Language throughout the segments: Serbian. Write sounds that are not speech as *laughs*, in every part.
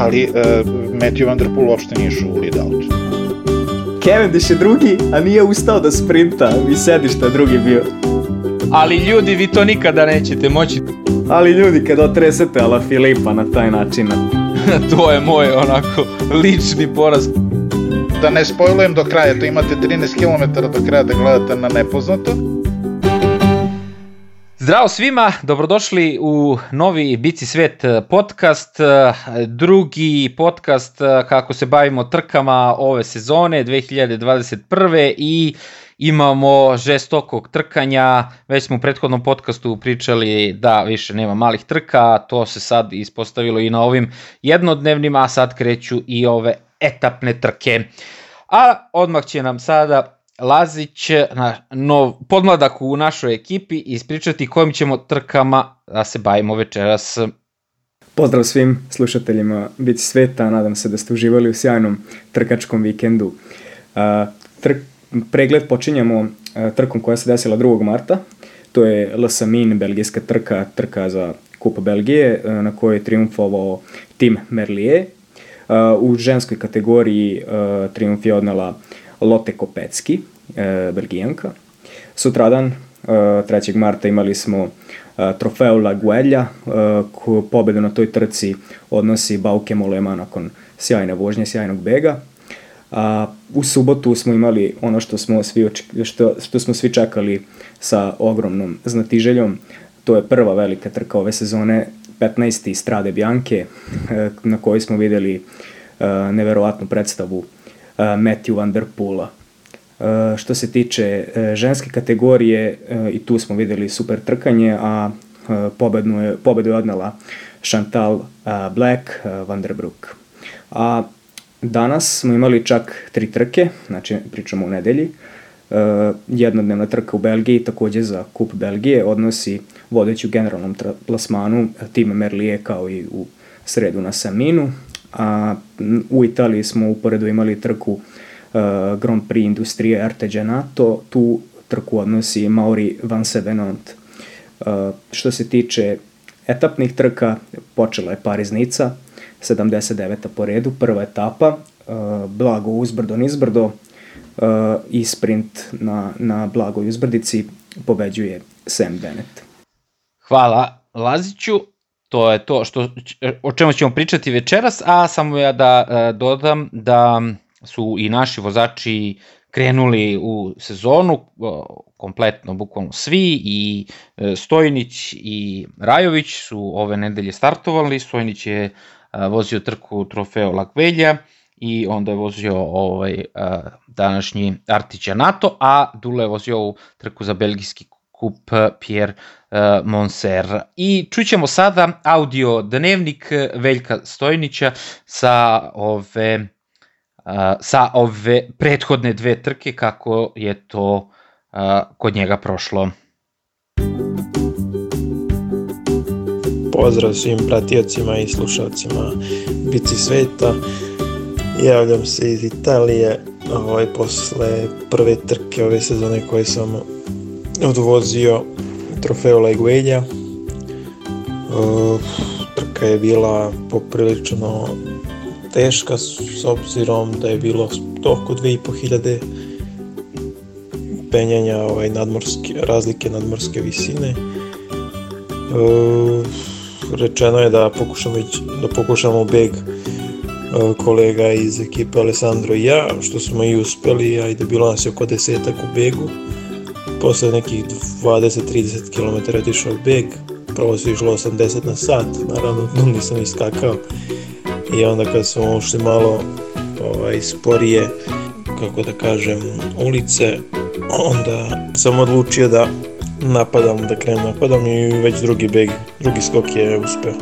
ali uh, Matthew Van Der Poel uopšte nije šao u lead out. Cavendish je drugi, a nije ustao da sprinta, vi sedišta drugi bio. Ali ljudi, vi to nikada nećete moći. *laughs* Ali ljudi, kad otresete Ala Filipa na taj način, *laughs* to je moj onako lični poraz. Da ne spojlujem do kraja, to imate 13 km do kraja da gledate na nepoznato. Zdravo svima, dobrodošli u novi Bici svet podcast, drugi podcast kako se bavimo trkama ove sezone 2021. i imamo žestokog trkanja, već smo u prethodnom podcastu pričali da više nema malih trka, to se sad ispostavilo i na ovim jednodnevnima, a sad kreću i ove etapne trke. A odmah će nam sada Lazić, na, nov, podmladak u našoj ekipi, ispričati kojim ćemo trkama da se bavimo večeras. Pozdrav svim slušateljima Bici sveta, nadam se da ste uživali u sjajnom trkačkom vikendu. Uh, pregled počinjemo uh, trkom koja se desila 2. marta, to je Le Samin, belgijska trka, trka za Kupa Belgije, uh, na kojoj je triumfovao tim Merlier. U ženskoj kategoriji triumf je odnala Lotte Kopecki, e, Belgijanka. Sutradan, e, 3. marta, imali smo e, trofeo La Guelja, e, pobedu na toj trci odnosi Bauke Molema nakon sjajne vožnje, sjajnog bega. A u subotu smo imali ono što smo svi što, što smo svi čekali sa ogromnom znatiželjom. To je prva velika trka ove sezone, 15. Strade Bianche, e, na kojoj smo videli e, neverovatnu predstavu e, Matthew Van Der Poola. Što se tiče ženske kategorije, i tu smo videli super trkanje, a pobednu je, pobedu je odnala Chantal Black Van Der Broek. A danas smo imali čak tri trke, znači pričamo u nedelji. Jednodnevna trka u Belgiji, takođe za Kup Belgije, odnosi vodeću generalnom plasmanu tim Merlije kao i u sredu na Saminu, a u Italiji smo uporedo imali trku uh, Grand Prix Industrije Artegenato, tu trku odnosi Mauri Van Sevenant. Uh, što se tiče etapnih trka, počela je Pariznica, 79. po redu, prva etapa, uh, blago uzbrdo nizbrdo uh, i sprint na, na blagoj uzbrdici pobeđuje Sam Bennett. Hvala Laziću to je to što, o čemu ćemo pričati večeras, a samo ja da e, dodam da su i naši vozači krenuli u sezonu, kompletno, bukvalno svi, i e, Stojnić i Rajović su ove nedelje startovali, Stojnić je e, vozio trku trofeo Lagvelja i onda je vozio ovaj, današnji Artića NATO, a Dule je vozio ovu trku za belgijski kup Pierre uh, Monser. I čućemo sada audio dnevnik Veljka Stojnića sa ove sa ove prethodne dve trke kako je to kod njega prošlo. Pozdrav svim pratiocima i slušalcima Bici sveta. Javljam se iz Italije ovaj, posle prve trke ove sezone koje sam odvozio trofeo Leguelja. Trka je bila poprilično teška s obzirom da je bilo oko 2500 penjanja ovaj, nadmorske, razlike nadmorske visine. Rečeno je da pokušamo, da pokušamo beg kolega iz ekipe Alessandro i ja, što smo i uspeli, ajde bilo nas je oko desetak u begu posle nekih 20-30 km otišao beg, prvo se išlo 80 na sat, naravno *laughs* nisam iskakao i onda kad smo ušli malo ovaj, sporije, kako da kažem, ulice, onda sam odlučio da napadam, da krenem napadam i već drugi beg, drugi skok je uspeo.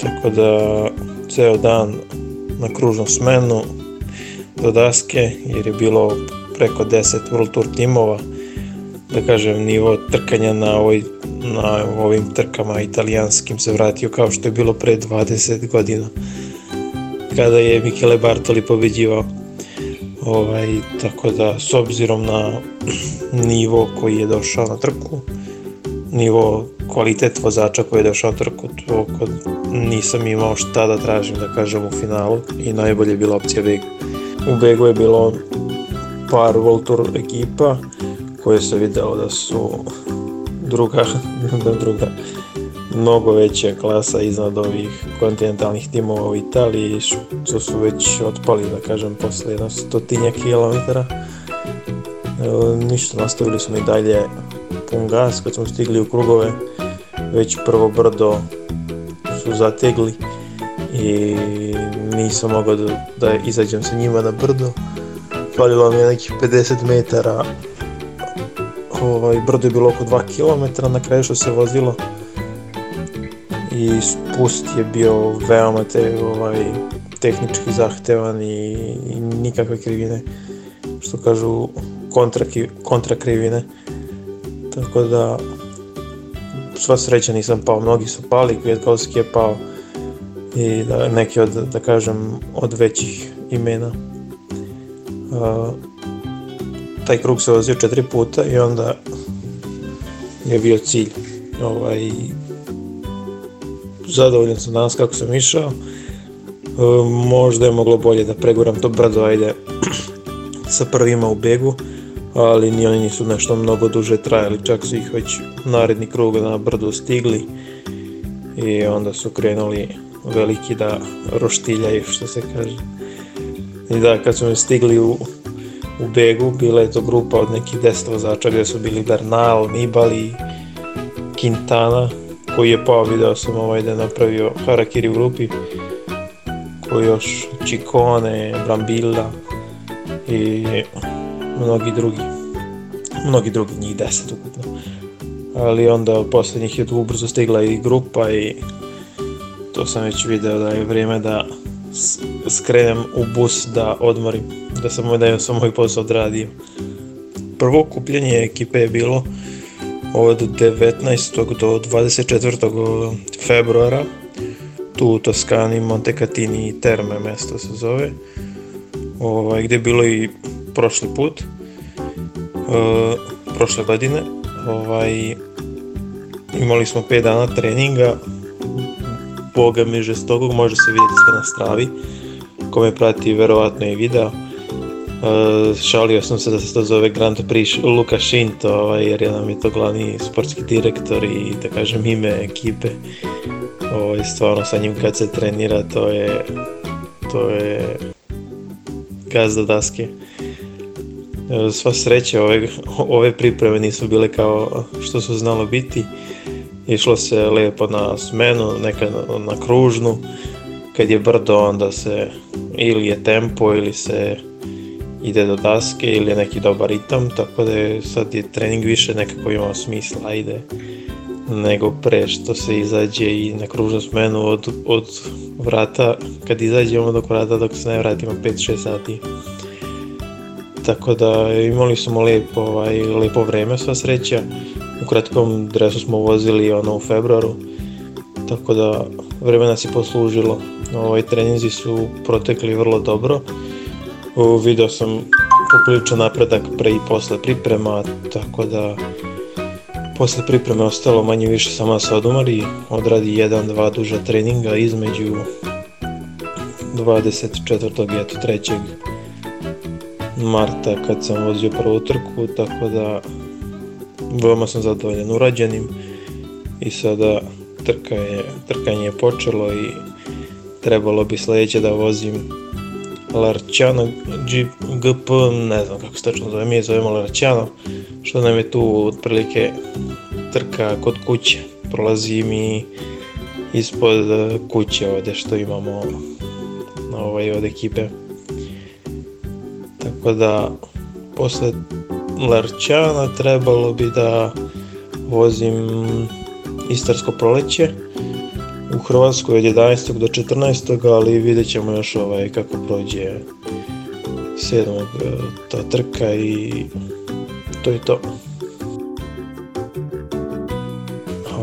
Tako da ceo dan na kružnom smenu do daske, jer je bilo preko 10 World Tour timova, da kažem, nivo trkanja na, ovoj, na ovim trkama italijanskim se vratio kao što je bilo pre 20 godina kada je Michele Bartoli pobeđivao ovaj, tako da s obzirom na nivo koji je došao na trku nivo kvalitet vozača koji je došao trku, to kod, nisam imao šta da tražim da kažem u finalu i najbolje je bila opcija Beg. U Begu je bilo par World Tour ekipa koje se videlo da su druga, *laughs* da druga mnogo veća klasa iznad ovih kontinentalnih timova u Italiji, što su već otpali, da kažem, posle jedna stotinja kilometara. E, ništa, nastavili smo i dalje pun gas, kad smo stigli u krugove, već prvo brdo su zategli i nisam mogao da, da izađem sa njima na brdo. Falilo mi je nekih 50 metara, ovaj, brdo je bilo oko 2 km, na kraju što se vozilo i spust je bio veoma te, ovaj, tehnički zahtevan i, i nikakve krivine, što kažu kontra, kontra krivine. Tako da sva sreća nisam pao, mnogi su pali, Kvijetkovski je pao i da, neki od, da kažem, od većih imena. Uh, taj krug se vozio četiri puta i onda je bio cilj. Ovaj, zadovoljan sam danas kako sam išao. E, možda je moglo bolje da preguram to brdo, ajde, *clears throat* sa prvima u begu, ali ni oni nisu nešto mnogo duže trajali, čak su ih već naredni krug na brdu stigli i onda su krenuli veliki da roštiljaju, što se kaže. I da, kad su mi stigli u, u begu, bila je to grupa od nekih 10 vozača gde su bili Bernal, Nibali, Quintana, koji je pao, video sam ovaj da je napravio Harakiri u grupi, koji još Čikone, Brambilla i mnogi drugi, mnogi drugi, njih deset ukupno. Ali onda posle njih je tu ubrzo stigla i grupa i to sam već video da je vrijeme da skrenem u bus da odmorim, da sam, da sam moj posao odradio. Prvo kupljenje ekipe je bilo od 19. do 24. februara tu u Toskani, Montecatini i Terme mesto se zove ovaj, gde je bilo i prošli put e, prošle godine ovaj, imali smo 5 dana treninga boga mi žestogog može se vidjeti sve na stravi ko me prati verovatno i video Uh, šalio sam se da se to zove Grand Prix Luka Šinto, ovaj, jer je nam je to glavni sportski direktor i da kažem ime ekipe. Ovaj, stvarno sa njim kad se trenira to je to je gazda daske. Uh, sva sreća ove, ove pripreme nisu bile kao što su znalo biti. Išlo se lepo na smenu, neka na, na kružnu. Kad je brdo onda se ili je tempo ili se ide do daske ili je neki dobar ritam, tako da je sad je trening više nekako imao smisla, ide nego pre što se izađe i na kružnu smenu od, od vrata, kad izađemo dok vrata dok se ne vratimo 5-6 sati. Tako da imali smo lepo, ovaj, lepo vreme sva sreća. U kratkom dresu smo vozili ono u februaru, tako da vreme nas je poslužilo. Ovaj, treninzi su protekli vrlo dobro O, video sam popriličan napredak pre i posle priprema, tako da posle pripreme ostalo manje više samo da se odumari, odradi jedan, dva duža treninga između 24. i eto 3. marta kad sam vozio prvu trku, tako da veoma sam zadovoljan urađenim i sada trka je, trkanje je počelo i trebalo bi sledeće da vozim Larčano GP, ne znam kako se tačno zove, mi je zovemo Larčano, što nam je tu otprilike trka kod kuće. Prolazi mi ispod kuće ovde što imamo ovaj, od ekipe. Tako da posle Larčana trebalo bi da vozim Istarsko proleće u Hrvatskoj od 11. do 14. ali vidjet ćemo još ovaj, kako prođe 7. E, ta trka i to je to.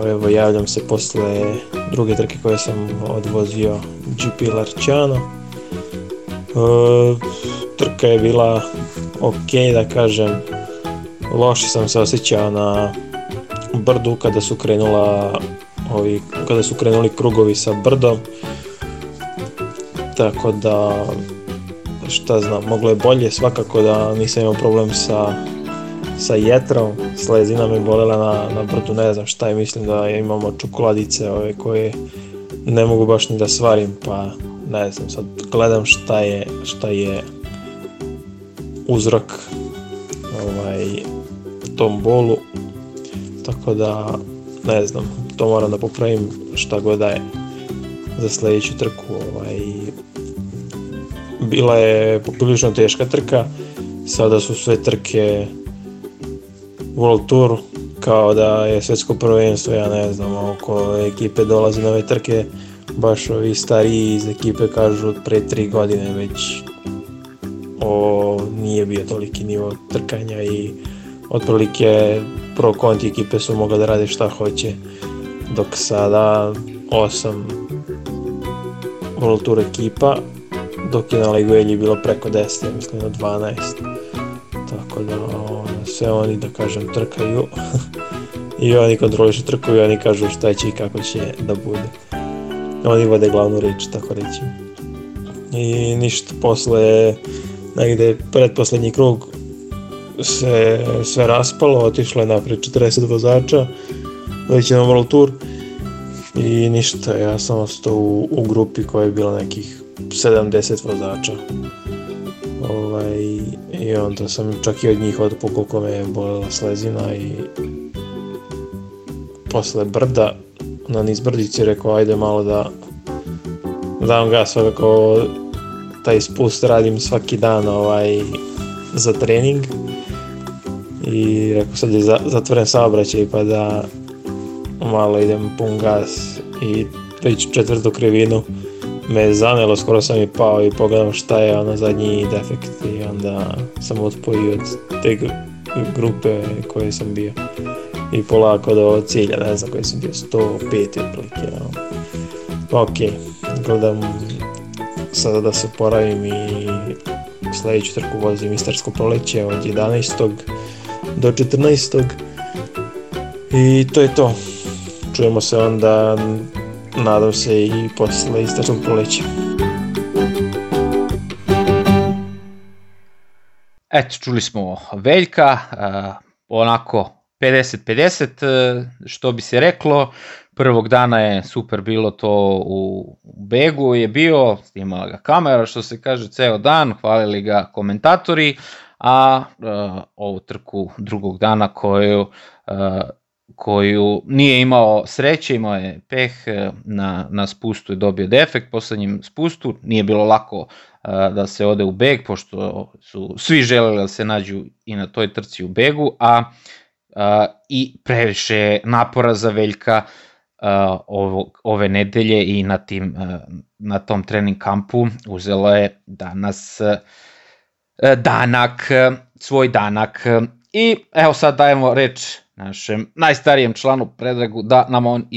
Evo javljam se posle druge trke koje sam odvozio GP Larčano. E, trka je bila ok da kažem, loše sam se osjećao na brdu kada su krenula ovi, kada su krenuli krugovi sa brdom. Tako da šta znam, moglo je bolje svakako da nisam imao problem sa sa jetrom, slezina me bolela na, na brdu, ne znam šta je, mislim da imamo čokoladice ove koje ne mogu baš ni da svarim, pa ne znam, sad gledam šta je, šta je uzrok ovaj, tom bolu, tako da ne znam, to moram da popravim šta god da je za sledeću trku. Ovaj, bila je poprilično teška trka, sada su sve trke World Tour, kao da je svetsko prvenstvo, ja ne znam, oko ekipe dolaze nove trke, baš ovi stariji iz ekipe kažu pre tri godine već o, nije bio toliki nivo trkanja i otprilike pro konti ekipe su mogli da rade šta hoće dok sada osam World Tour ekipa dok je na Liguelji bilo preko 10, ja mislim na 12 tako da sve oni da kažem trkaju. *laughs* I oni kontrolišu trku i oni kažu šta će i kako će da bude. Oni vode glavnu reč tako reći. I ništa posle negde predposlednji krug se sve raspalo, otišlo je napred 40 vozača, već na World Tour i ništa, ja sam ostao u, u grupi koja je bila nekih 70 vozača. Ovaj, I onda sam čak i od njih odpao koliko me je bolela slezina i posle brda na niz brdici rekao ajde malo da dam gas svakako taj spust radim svaki dan ovaj, za trening i rekao sad je zatvoren saobraćaj pa da malo idem pun gas i već četvrtu krivinu me je zanelo, skoro sam i pao i pogledam šta je ono zadnji defekt i onda sam otpojio od te grupe koje sam bio i polako do cilja, ne znam koji sam bio, 105 otprilike. No. Ok, gledam sada da se poravim i sledeću trku vozim Istarsko proleće od 11. do 14. I to je to. Čujemo se onda, nadam se, i posle Istarskog proleća. Eto, čuli smo Veljka, onako 50-50, što bi se reklo, prvog dana je super bilo to u Begu je bio, snimala ga kamera što se kaže ceo dan, hvalili ga komentatori, a uh, ovu trku drugog dana koju uh, koju nije imao sreće, imao je peh na, na spustu i dobio defekt poslednjem spustu, nije bilo lako uh, da se ode u beg, pošto su svi želeli da se nađu i na toj trci u begu, a uh, i previše napora za Veljka uh, ovo, ove nedelje i na, tim, uh, na tom trening kampu uzelo je danas uh, danak, uh, svoj danak i evo sad dajemo reč našem najstarijem članu Predragu da nam on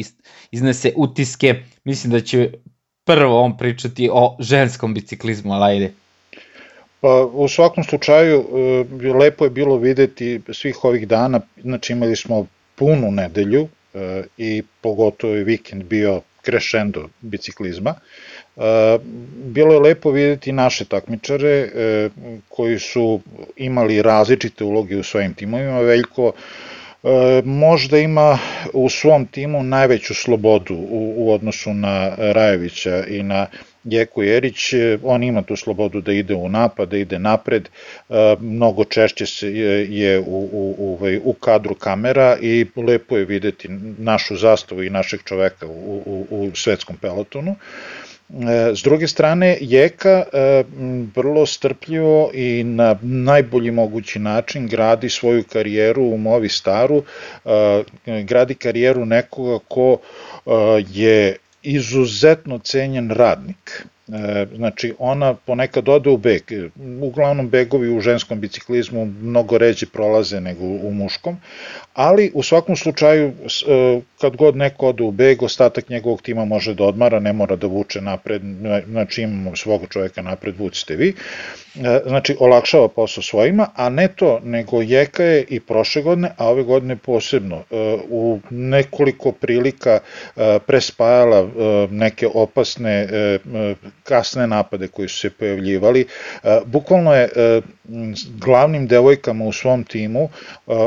iznese utiske. Mislim da će prvo on pričati o ženskom biciklizmu, ali ajde. Pa, u svakom slučaju, lepo je bilo videti svih ovih dana, znači imali smo punu nedelju, i pogotovo je vikend bio krešendo biciklizma. E, bilo je lepo videti naše takmičare e, koji su imali različite uloge u svojim timovima. Veljko e, možda ima u svom timu najveću slobodu u, u odnosu na Rajevića i na Jeko Jerić, on ima tu slobodu da ide u napad, da ide napred, e, mnogo češće se je u, u, u, ovaj, u kadru kamera i lepo je videti našu zastavu i našeg čoveka u, u, u svetskom pelotonu. E, s druge strane, Jeka e, vrlo strpljivo i na najbolji mogući način gradi svoju karijeru u Movi Staru, gradi karijeru nekoga ko je izuzetno cenjen radnik. E, znači, ona ponekad ode u beg. Uglavnom, begovi u ženskom biciklizmu mnogo ređe prolaze nego u muškom, ali u svakom slučaju, e, kad god neko ode u beg, ostatak njegovog tima može da odmara, ne mora da vuče napred, znači imamo svog čoveka napred, vucite vi. E, znači, olakšava posao svojima, a ne to, nego Jeka je i prošle godine, a ove godine posebno, u nekoliko prilika prespajala neke opasne kasne napade koji su se pojavljivali. E, bukvalno je e, glavnim devojkama u svom timu e,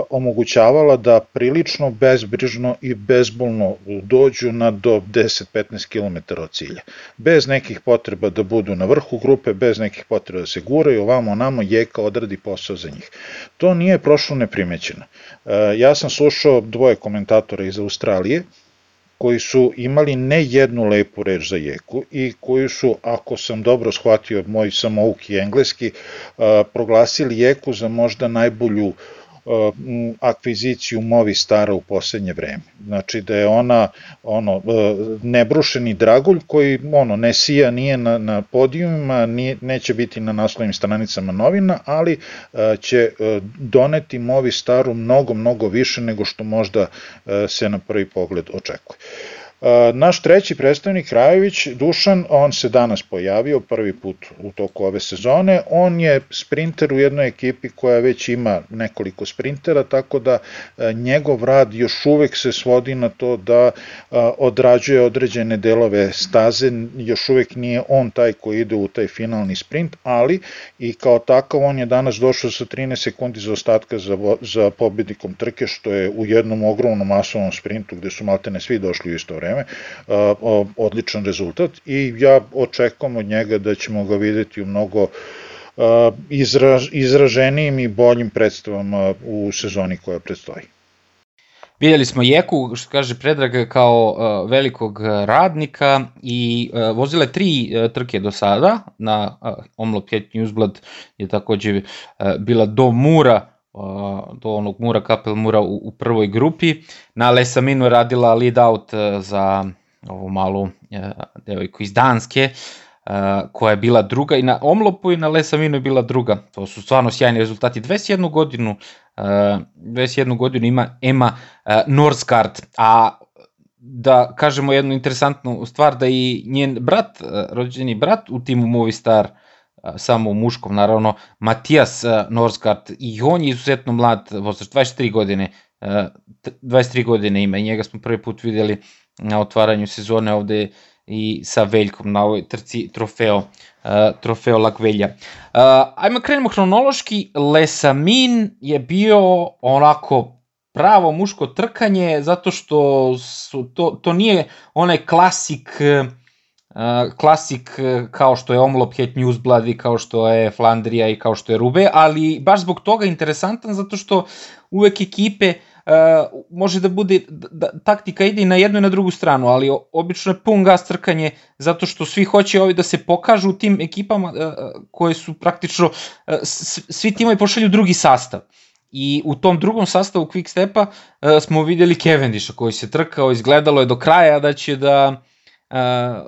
omogućavala da prilično bezbrižno i bezbolno dođu na do 10-15 km od cilja. Bez nekih potreba da budu na vrhu grupe, bez nekih potreba da se guraju, ovamo namo Jeka odradi posao za njih. To nije prošlo neprimećeno. Ja sam slušao dvoje komentatora iz Australije, koji su imali ne jednu lepu reč za Jeku i koji su, ako sam dobro shvatio moj samouk i engleski, proglasili Jeku za možda najbolju akviziciju Movi Stara u poslednje vreme. Znači da je ona ono uh, nebrušeni dragulj koji ono ne sija nije na, na podijumima, nije, neće biti na naslovnim stranicama novina, ali uh, će doneti Movi Staru mnogo, mnogo više nego što možda se na prvi pogled očekuje. Naš treći predstavnik Rajović, Dušan, on se danas pojavio prvi put u toku ove sezone. On je sprinter u jednoj ekipi koja već ima nekoliko sprintera, tako da njegov rad još uvek se svodi na to da odrađuje određene delove staze, još uvek nije on taj koji ide u taj finalni sprint, ali i kao takav on je danas došao sa 13 sekundi za ostatka za, za pobednikom trke, što je u jednom ogromnom masovnom sprintu gde su maltene svi došli u isto vreme vreme, odličan rezultat i ja očekujem od njega da ćemo ga videti u mnogo izraž, izraženijim i boljim predstavama u sezoni koja predstoji. Vidjeli smo Jeku, što kaže Predrag, kao uh, velikog radnika i uh, tri uh, trke do sada. Na uh, Omlop Newsblad je takođe uh, bila do Mura do onog Mura Kapel Mura u, u prvoj grupi. Na Lesaminu radila lead out e, za ovu malu e, devojku iz Danske, e, koja je bila druga i na Omlopu i na Lesaminu je bila druga. To su stvarno sjajni rezultati. 21 godinu, 21 godinu ima Emma Norskart, a da kažemo jednu interesantnu stvar da i njen brat, rođeni brat u timu Movistar Star samo u muškom, naravno, Matijas Norskart i on je izuzetno mlad vozač, 23 godine, 23 godine ima i njega smo prvi put videli na otvaranju sezone ovde i sa Veljkom na ovoj trci trofeo, trofeo Lakvelja. Ajmo krenemo hronološki, Lesamin je bio onako pravo muško trkanje zato što su, to, to nije onaj klasik uh, klasik e, kao što je Omlop Het Newsblad i kao što je Flandrija i kao što je Rube, ali baš zbog toga interesantan zato što uvek ekipe Uh, može da bude, da, taktika ide i na jednu i na drugu stranu, ali obično je pun gas trkanje zato što svi hoće ovi da se pokažu u tim ekipama uh, koje su praktično, uh, svi timovi pošalju drugi sastav. I u tom drugom sastavu Quick Stepa uh, smo videli Cavendisha koji se trkao, izgledalo je do kraja da će da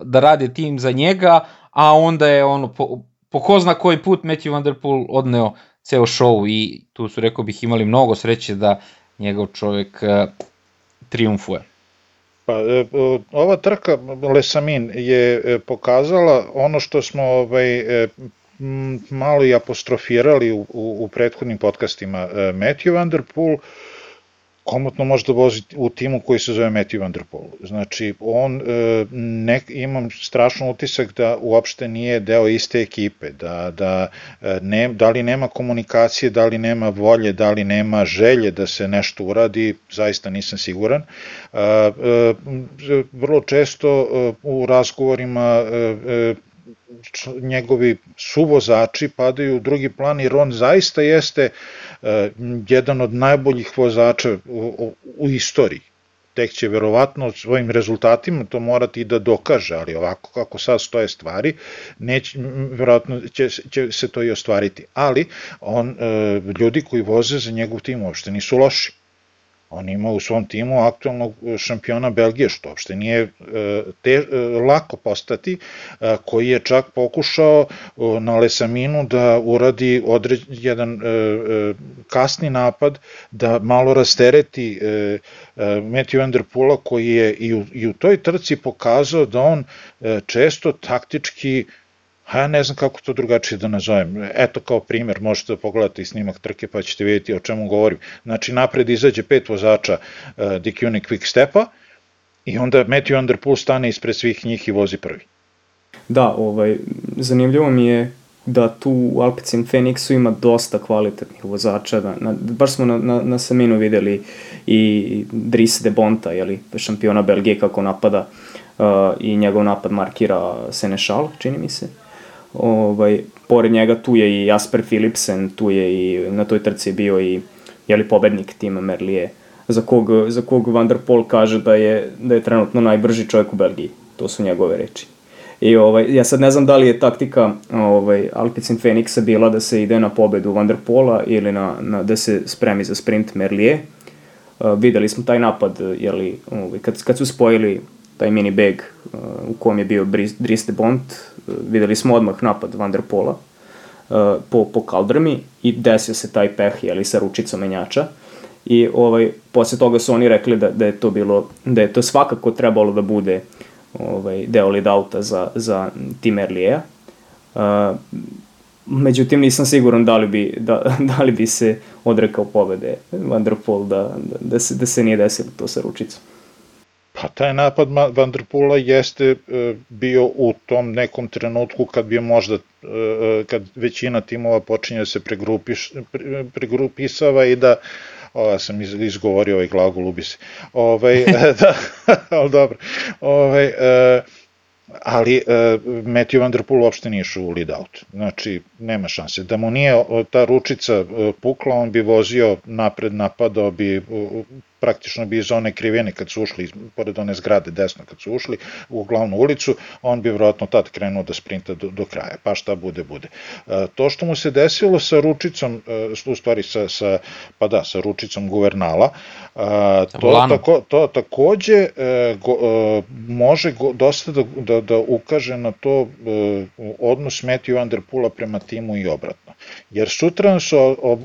da rade tim za njega, a onda je ono, po, po ko zna koji put Matthew Van Der Poel odneo ceo show i tu su, rekao bih, imali mnogo sreće da njegov čovek triumfuje. Pa, e, ova trka Lesamin je e, pokazala ono što smo ovaj, e, malo i apostrofirali u, u, u prethodnim podcastima. Matthew Van Der Poel komotno može da vozi u timu koji se zove Matthew Van Der Poel. Znači, on, e, ne, imam strašno utisak da uopšte nije deo iste ekipe, da, da, e, ne, da li nema komunikacije, da li nema volje, da li nema želje da se nešto uradi, zaista nisam siguran. E, vrlo često u razgovorima njegovi suvozači padaju u drugi plan jer on zaista jeste uh, jedan od najboljih vozača u, u, istoriji tek će verovatno svojim rezultatima to morati da dokaže, ali ovako kako sad stoje stvari, neće, verovatno će, će se to i ostvariti. Ali on, e, ljudi koji voze za njegov tim uopšte nisu loši. On ima u svom timu aktualnog šampiona Belgije, što uopšte nije e, te, e, lako postati, e, koji je čak pokušao na Lesaminu da uradi određ, jedan kasni napad, da malo rastereti Matthew Enderpula, koji je i u, i u toj trci pokazao da on često taktički ja ne znam kako to drugačije da nazovem. Eto kao primer, možete da pogledate i snimak trke pa ćete vidjeti o čemu govorim. Znači napred izađe pet vozača uh, DQ Quick Stepa i onda Matthew Underpool stane ispred svih njih i vozi prvi. Da, ovaj, zanimljivo mi je da tu u Alpecin Phoenixu ima dosta kvalitetnih vozača. Da, na, baš smo na, na, na Saminu videli i Dries de Bonta, jeli, šampiona Belgije kako napada uh, i njegov napad markira Senešal, čini mi se. Ovaj, pored njega tu je i Jasper Philipsen, tu je i na toj trci bio i jeli pobednik tima Merlije, za kog, za kog Van der Pol kaže da je, da je trenutno najbrži čovjek u Belgiji. To su njegove reči. I ovaj, ja sad ne znam da li je taktika ovaj, Alpecin Phoenixa bila da se ide na pobedu Van der Pola ili na, na, da se spremi za sprint Merlije. Uh, videli smo taj napad, jeli, ovaj, kad, kad su spojili taj mini bag uh, u kom je bio Dries de Bont, uh, videli smo odmah napad Van der Pola uh, po, po kaldrmi i desio se taj peh, jeli, sa ručicom menjača. I ovaj, posle toga su oni rekli da, da je to bilo, da je to svakako trebalo da bude ovaj, deo lead-outa za, za tim Erlijeja. Uh, međutim, nisam siguran da li bi, da, *laughs* da li bi se odrekao pobede Van der Pol da, da, da, se, da se nije desilo to sa ručicom. Pa taj napad Van der Pula jeste e, bio u tom nekom trenutku kad bi možda, e, e, kad većina timova počinje da se pregrupiš, pregrupisava i da o, sam izgovorio ovaj glagol, ubi se. Ovaj, *laughs* *laughs* da, ali dobro. Ovaj, ali Matthew Van Der Poel uopšte nije šao u lead out. Znači, nema šanse. Da mu nije ta ručica pukla, on bi vozio napred, napadao bi, praktično bi iz one krivene kad su ušli, pored one zgrade desno kad su ušli u glavnu ulicu, on bi vjerojatno tad krenuo da sprinta do, do kraja, pa šta bude, bude. E, to što mu se desilo sa ručicom, e, u stvari sa, sa, pa da, sa ručicom guvernala, e, to, tako, to takođe go, može go, dosta da, da, da ukaže na to odnos Matthew Van Der Pula prema timu i obratno. Jer sutra su,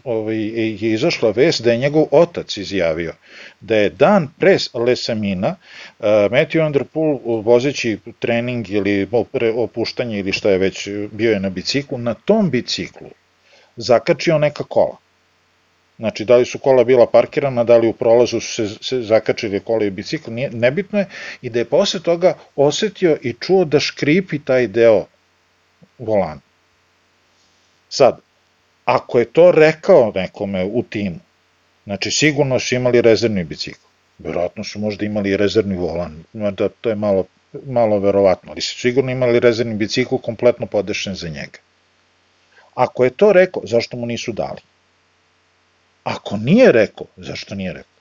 ovaj, je izašla vest da je njegov otac izjavio da je dan pre Lesamina uh, Matthew Underpool vozeći trening ili opuštanje ili šta je već bio je na biciklu, na tom biciklu zakačio neka kola. Znači, da li su kola bila parkirana, da li u prolazu su se, se zakačili kola i bicikl, nije, nebitno je, i da je posle toga osetio i čuo da škripi taj deo volana. Sad, ako je to rekao nekome u timu, Znači, sigurno su imali rezervni bicikl. Verovatno su možda imali i rezervni volan, da to je malo, malo verovatno, ali su sigurno imali rezervni bicikl kompletno podešen za njega. Ako je to rekao, zašto mu nisu dali? Ako nije rekao, zašto nije rekao?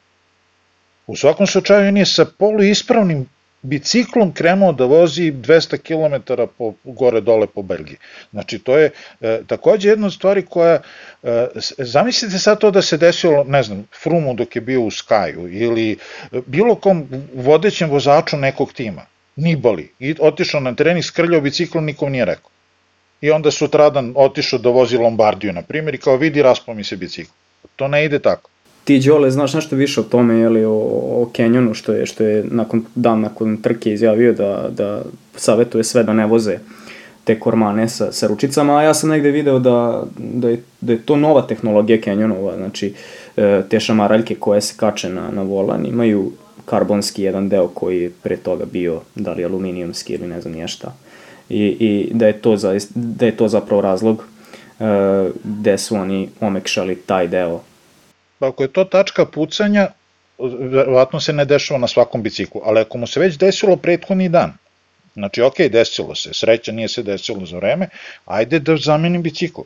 U svakom slučaju on je sa polu ispravnim biciklom krenuo da vozi 200 km po, gore dole po Belgiji. Znači to je e, takođe jedna od stvari koja, e, zamislite sad to da se desilo, ne znam, Frumu dok je bio u Skaju ili bilo kom vodećem vozaču nekog tima, Nibali, i otišao na trening, skrljao biciklom, nikom nije rekao. I onda sutradan otišao da vozi Lombardiju, na primjer, i kao vidi, raspao mi se bicikl. To ne ide tako. Ti, Đole, znaš nešto više o tome, jeli, o, o Kenyonu, što je, što je nakon, dan nakon trke izjavio da, da savetuje sve da ne voze te kormane sa, sa ručicama, a ja sam negde video da, da, je, da je to nova tehnologija Canyonova, znači e, te šamaraljke koje se kače na, na volan imaju karbonski jedan deo koji je pre toga bio, da li aluminijumski ili ne znam nije šta. I, i da, je to za, da je to zapravo razlog e, gde su oni omekšali taj deo ako je to tačka pucanja, verovatno se ne dešava na svakom biciklu, ali ako mu se već desilo prethodni dan, znači ok, desilo se, sreća nije se desilo za vreme, ajde da zamenim bicikl.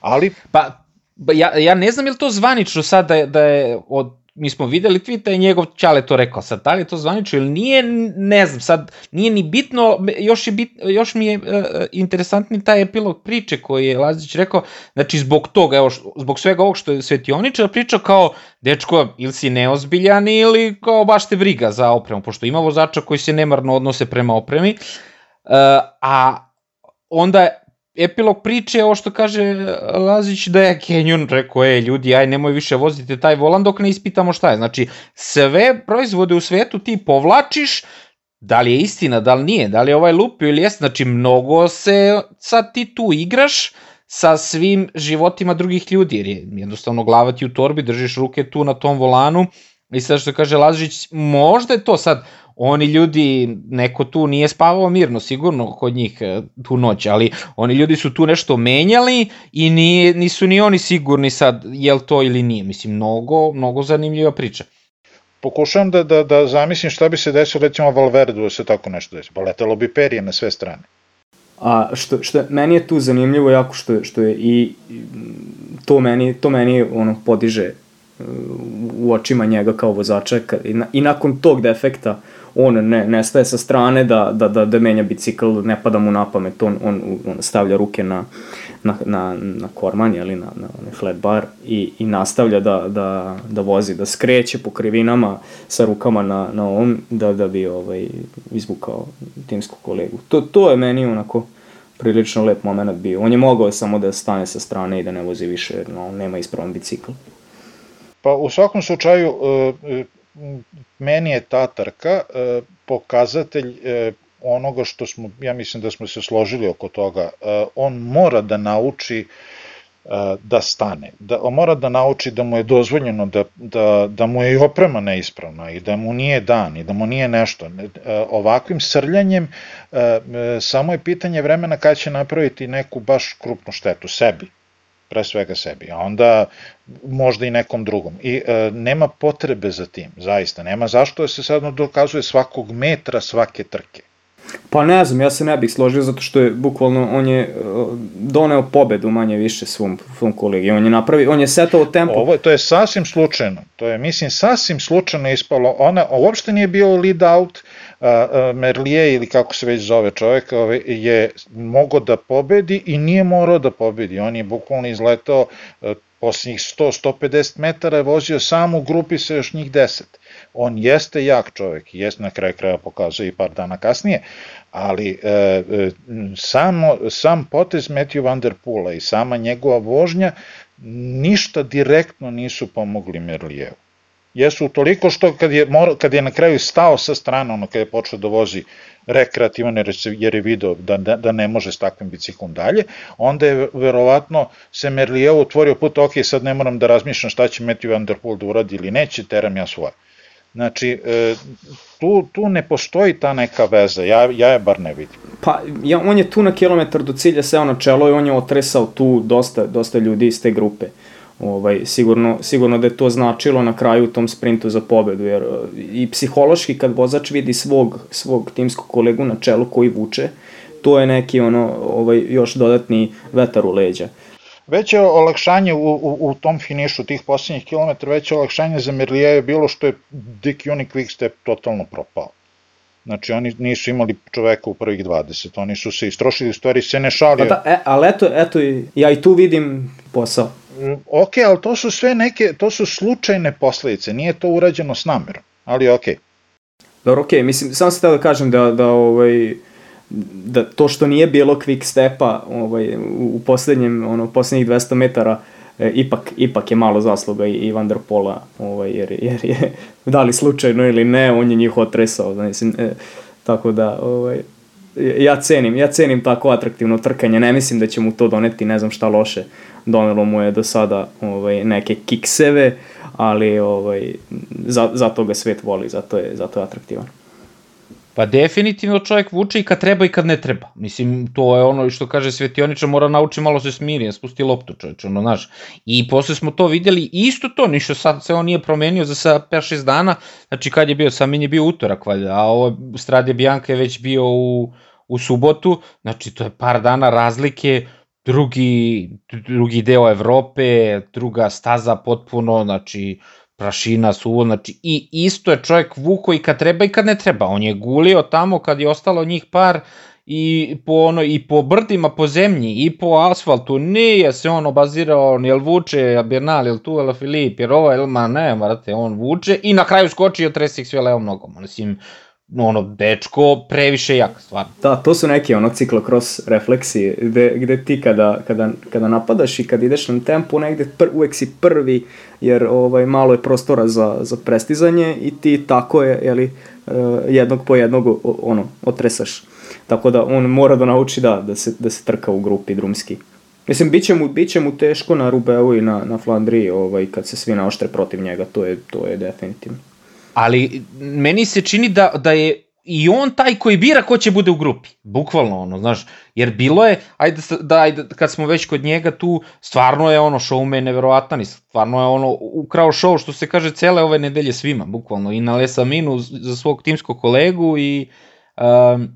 Ali... Pa, ja, ja ne znam je li to zvanično sad da je, da je od mi smo videli tweeta i njegov Ćale to rekao, sad da li je to zvanično ili nije, ne znam, sad nije ni bitno, još, je bit, još mi je uh, interesantni taj epilog priče koji je Lazić rekao, znači zbog toga, evo, zbog svega ovog što je Svetioničar pričao kao, dečko, ili si neozbiljan ili kao baš te briga za opremu, pošto ima vozača koji se nemarno odnose prema opremi, uh, a onda epilog priče je ovo što kaže Lazić da je Kenjun rekao, ej ljudi, aj nemoj više vozite taj volan dok ne ispitamo šta je. Znači, sve proizvode u svetu ti povlačiš, da li je istina, da li nije, da li je ovaj lupio ili jeste, znači mnogo se sad ti tu igraš sa svim životima drugih ljudi, jer je jednostavno glava ti u torbi, držiš ruke tu na tom volanu i sad što kaže Lazić, možda je to sad, oni ljudi, neko tu nije spavao mirno, sigurno kod njih e, tu noć, ali oni ljudi su tu nešto menjali i nije, nisu ni oni sigurni sad je li to ili nije. Mislim, mnogo, mnogo zanimljiva priča. Pokušavam da, da, da zamislim šta bi se desilo recimo Valverdu da se tako nešto desi. Pa letelo bi perije na sve strane. A što, što meni je tu zanimljivo jako što, što je i to meni, to meni ono podiže u očima njega kao vozača i, na, i nakon tog defekta on ne, ne staje sa strane da, da, da, da menja bicikl, ne pada mu na pamet, on, on, on stavlja ruke na, na, na, na korman, jeli, na, na onaj flat bar i, i nastavlja da, da, da vozi, da skreće po krivinama sa rukama na, na ovom, da, da bi ovaj, izvukao timsku kolegu. To, to je meni onako prilično lep moment bio. On je mogao samo da stane sa strane i da ne vozi više, no, nema ispravan bicikl. Pa u svakom slučaju, e, meni je ta trka e, pokazatelj e, onoga što smo, ja mislim da smo se složili oko toga, e, on mora da nauči da stane, da, on mora da nauči da mu je dozvoljeno da, da, da mu je i oprema neispravna i da mu nije dan i da mu nije nešto. Ovakvim srljanjem samo je pitanje vremena kada će napraviti neku baš krupnu štetu sebi pre svega sebi, a onda možda i nekom drugom. I e, nema potrebe za tim, zaista. Nema zašto da se sad dokazuje svakog metra svake trke. Pa ne znam, ja se ne bih složio zato što je bukvalno on je uh, doneo pobedu manje više svom, svom kolegi. On je napravi, on je setao tempo. Ovo to je sasvim slučajno. To je mislim sasvim slučajno ispalo. Ona uopšte nije bio lead out. Uh, Merlije ili kako se već zove čovjek ovaj, je mogao da pobedi i nije morao da pobedi. On je bukvalno izletao uh, posljednjih 100-150 metara je vozio sam u grupi sa još njih 10 on jeste jak čovek, jeste na kraju kraja pokazuje i par dana kasnije, ali e, e, samo, sam potez Matthew Van Der Poola i sama njegova vožnja ništa direktno nisu pomogli Merlijevu. Jesu toliko što kad je, mora, kad je na kraju stao sa strane, ono kad je počeo da vozi rekreativan jer je video da, da, da ne može s takvim biciklom dalje, onda je verovatno se Merlijevo otvorio put, ok, sad ne moram da razmišljam šta će Matthew Van da uradi ili neće, teram ja svoje. Znači, e, tu, tu ne postoji ta neka veza, ja, ja je bar ne vidim. Pa, ja, on je tu na kilometar do cilja seo na čelo i on je otresao tu dosta, dosta ljudi iz te grupe. Ovaj, sigurno, sigurno da je to značilo na kraju u tom sprintu za pobedu, jer e, i psihološki kad vozač vidi svog, svog timskog kolegu na čelu koji vuče, to je neki ono, ovaj, još dodatni vetar u leđa. Veće olakšanje u, u, u tom finišu tih poslednjih kilometra, veće olakšanje za Merlija je bilo što je Dick Uni Quickstep totalno propao. Znači oni nisu imali čoveka u prvih 20, oni su se istrošili, stvari se ne šalio. Pa da, e, ali eto, eto, ja i tu vidim posao. Ok, ali to su sve neke, to su slučajne posledice, nije to urađeno s namerom, ali ok. Dobro, ok, mislim, samo se da kažem da, da ovaj, da to što nije bilo quick stepa ovaj, u poslednjem, ono, poslednjih 200 metara, e, ipak, ipak je malo zasluga i, i Van der Pola, ovaj, jer, jer je, *laughs* da li slučajno ili ne, on je njih otresao, mislim, e, tako da, ovaj, ja cenim, ja cenim tako atraktivno trkanje, ne mislim da će mu to doneti ne znam šta loše, donelo mu je do sada ovaj, neke kikseve, ali ovaj, za, zato ga svet voli, zato je, zato je atraktivan. Pa definitivno čovjek vuče i kad treba i kad ne treba. Mislim, to je ono što kaže Svetioniča, mora nauči malo se smiri, spusti loptu čovječ, ono, znaš. I posle smo to videli, isto to, ništa sad se on nije promenio za sa 5-6 dana, znači kad je bio, sam je bio utorak, valjda, a ovo Strade Bianca je već bio u, u subotu, znači to je par dana razlike, drugi, drugi deo Evrope, druga staza potpuno, znači prašina, suvo, znači i isto je čovjek vuko i kad treba i kad ne treba. On je gulio tamo kad je ostalo njih par i po ono i po brdima po zemlji i po asfaltu nije se on obazirao jel vuče Bernal jel tu jel Filip jer ovo jel ma ne marate on vuče i na kraju skoči i tresi ih sve levom nogom mislim ono, dečko previše jak, stvarno. Da, to su neki ono ciklokros refleksi, gde, gde ti kada, kada, kada napadaš i kad ideš na tempu negde, pr, uvek si prvi, jer ovaj, malo je prostora za, za prestizanje i ti tako je, jeli, eh, jednog po jednog ono, otresaš. Tako da on mora da nauči da, da, se, da se trka u grupi drumski. Mislim, bit će mu, bit će mu teško na Rubeu i na, na Flandriji ovaj, kad se svi naoštre protiv njega, to je, to je definitivno ali meni se čini da, da je i on taj koji bira ko će bude u grupi. Bukvalno ono, znaš, jer bilo je, ajde, da, ajde, kad smo već kod njega tu, stvarno je ono, showman neverovatan i stvarno je ono, ukrao show, što se kaže, cele ove nedelje svima, bukvalno, i na Lesaminu za svog timskog kolegu i um,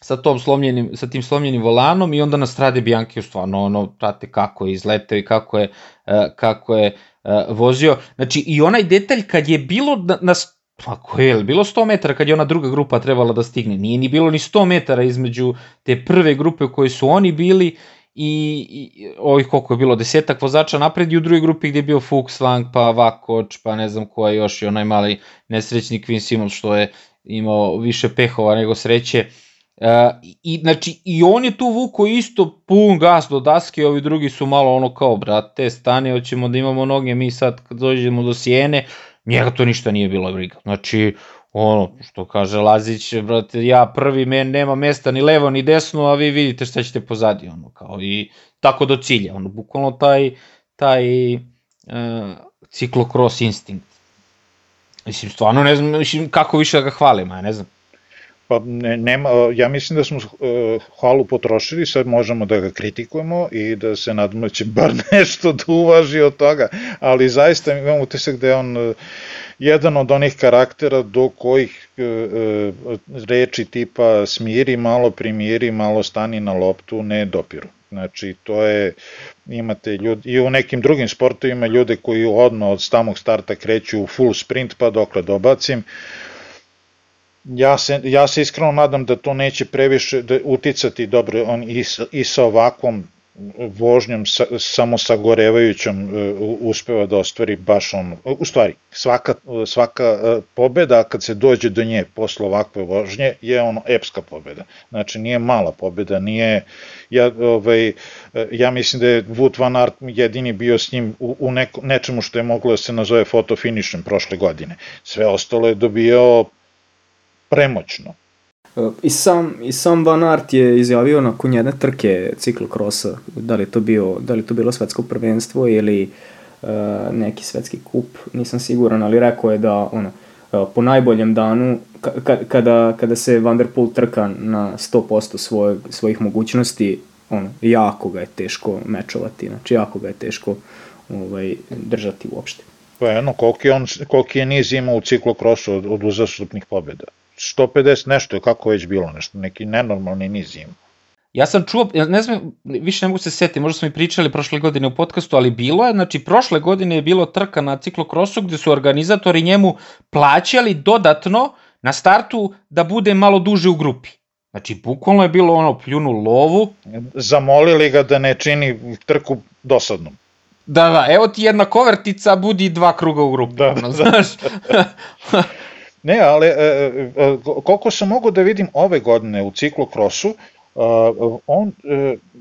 sa, tom slomljenim, sa tim slomljenim volanom i onda na strade Bianchi stvarno ono, prate kako je izleteo i kako je, uh, kako je uh, vozio. Znači i onaj detalj kad je bilo na, na pa ko je, bilo 100 metara kad je ona druga grupa trebala da stigne, nije ni bilo ni 100 metara između te prve grupe u kojoj su oni bili i, i ovih koliko je bilo, desetak vozača napred i u drugoj grupi gde je bio Fuchs, Lang, pa Vakoč, pa ne znam ko je još i onaj mali nesrećni Quinn Simons što je imao više pehova nego sreće. Uh, I, znači, i on je tu vuko isto pun gas do daske, ovi drugi su malo ono kao, brate, stane, hoćemo da imamo noge, mi sad kad dođemo do sjene, njega to ništa nije bilo briga. Znači, ono, što kaže Lazić, brate, ja prvi, men nema mesta ni levo ni desno, a vi vidite šta ćete pozadi, ono, kao i tako do cilja, ono, bukvalno taj, taj uh, ciklokros instinkt. Mislim, stvarno ne znam, mislim, kako više da ga hvalim, ja ne znam. Pa ne, nema, ja mislim da smo uh, hvalu potrošili, sad možemo da ga kritikujemo i da se nadamo da će bar *laughs* nešto da uvaži od toga, ali zaista imam utisak da je on uh, jedan od onih karaktera do kojih uh, uh, reči tipa smiri, malo primiri, malo stani na loptu ne dopiru. Znači, to je, imate ljudi, i u nekim drugim sportovima ljude koji odmah od samog starta kreću u full sprint pa dokle dobacim, uh, ja se, ja se iskreno nadam da to neće previše da uticati dobro on i sa, i sa ovakvom vožnjom sa, samo sagorevajućom uh, uspeva da ostvari baš on, u stvari svaka, svaka uh, pobeda kad se dođe do nje posle ovakve vožnje je ono epska pobeda. Znači nije mala pobeda nije ja, ovaj, ja mislim da je Wout van Aert jedini bio s njim u, u neko, nečemu što je moglo da se nazove fotofinišem prošle godine. Sve ostalo je dobio premoćno. I sam, I sam Van Aert je izjavio nakon jedne trke ciklokrosa, da li to, bio, da li to bilo svetsko prvenstvo ili uh, neki svetski kup, nisam siguran, ali rekao je da ono, uh, po najboljem danu, ka, kada, kada se Van der Poel trka na 100% svoj, svojih mogućnosti, ono, jako ga je teško mečovati, znači jako ga je teško ovaj, držati uopšte. Pa jedno, koliki, on, koliki je niz imao u ciklokrosu od, od uzastupnih pobjeda? 150 nešto je kako već bilo, nešto, neki nenormalni niz ima. Ja sam čuo, ne znam, više ne mogu se setiti, možda smo i pričali prošle godine u podcastu, ali bilo je, znači prošle godine je bilo trka na ciklokrosu gde su organizatori njemu plaćali dodatno na startu da bude malo duže u grupi. Znači, bukvalno je bilo ono, pljunu lovu. Zamolili ga da ne čini trku dosadnom. Da, da, evo ti jedna kovertica, budi dva kruga u grupi. Da, ono, znaš. *laughs* Ne, ali e, e, e, koliko sam mogu da vidim ove godine u ciklokrosu, on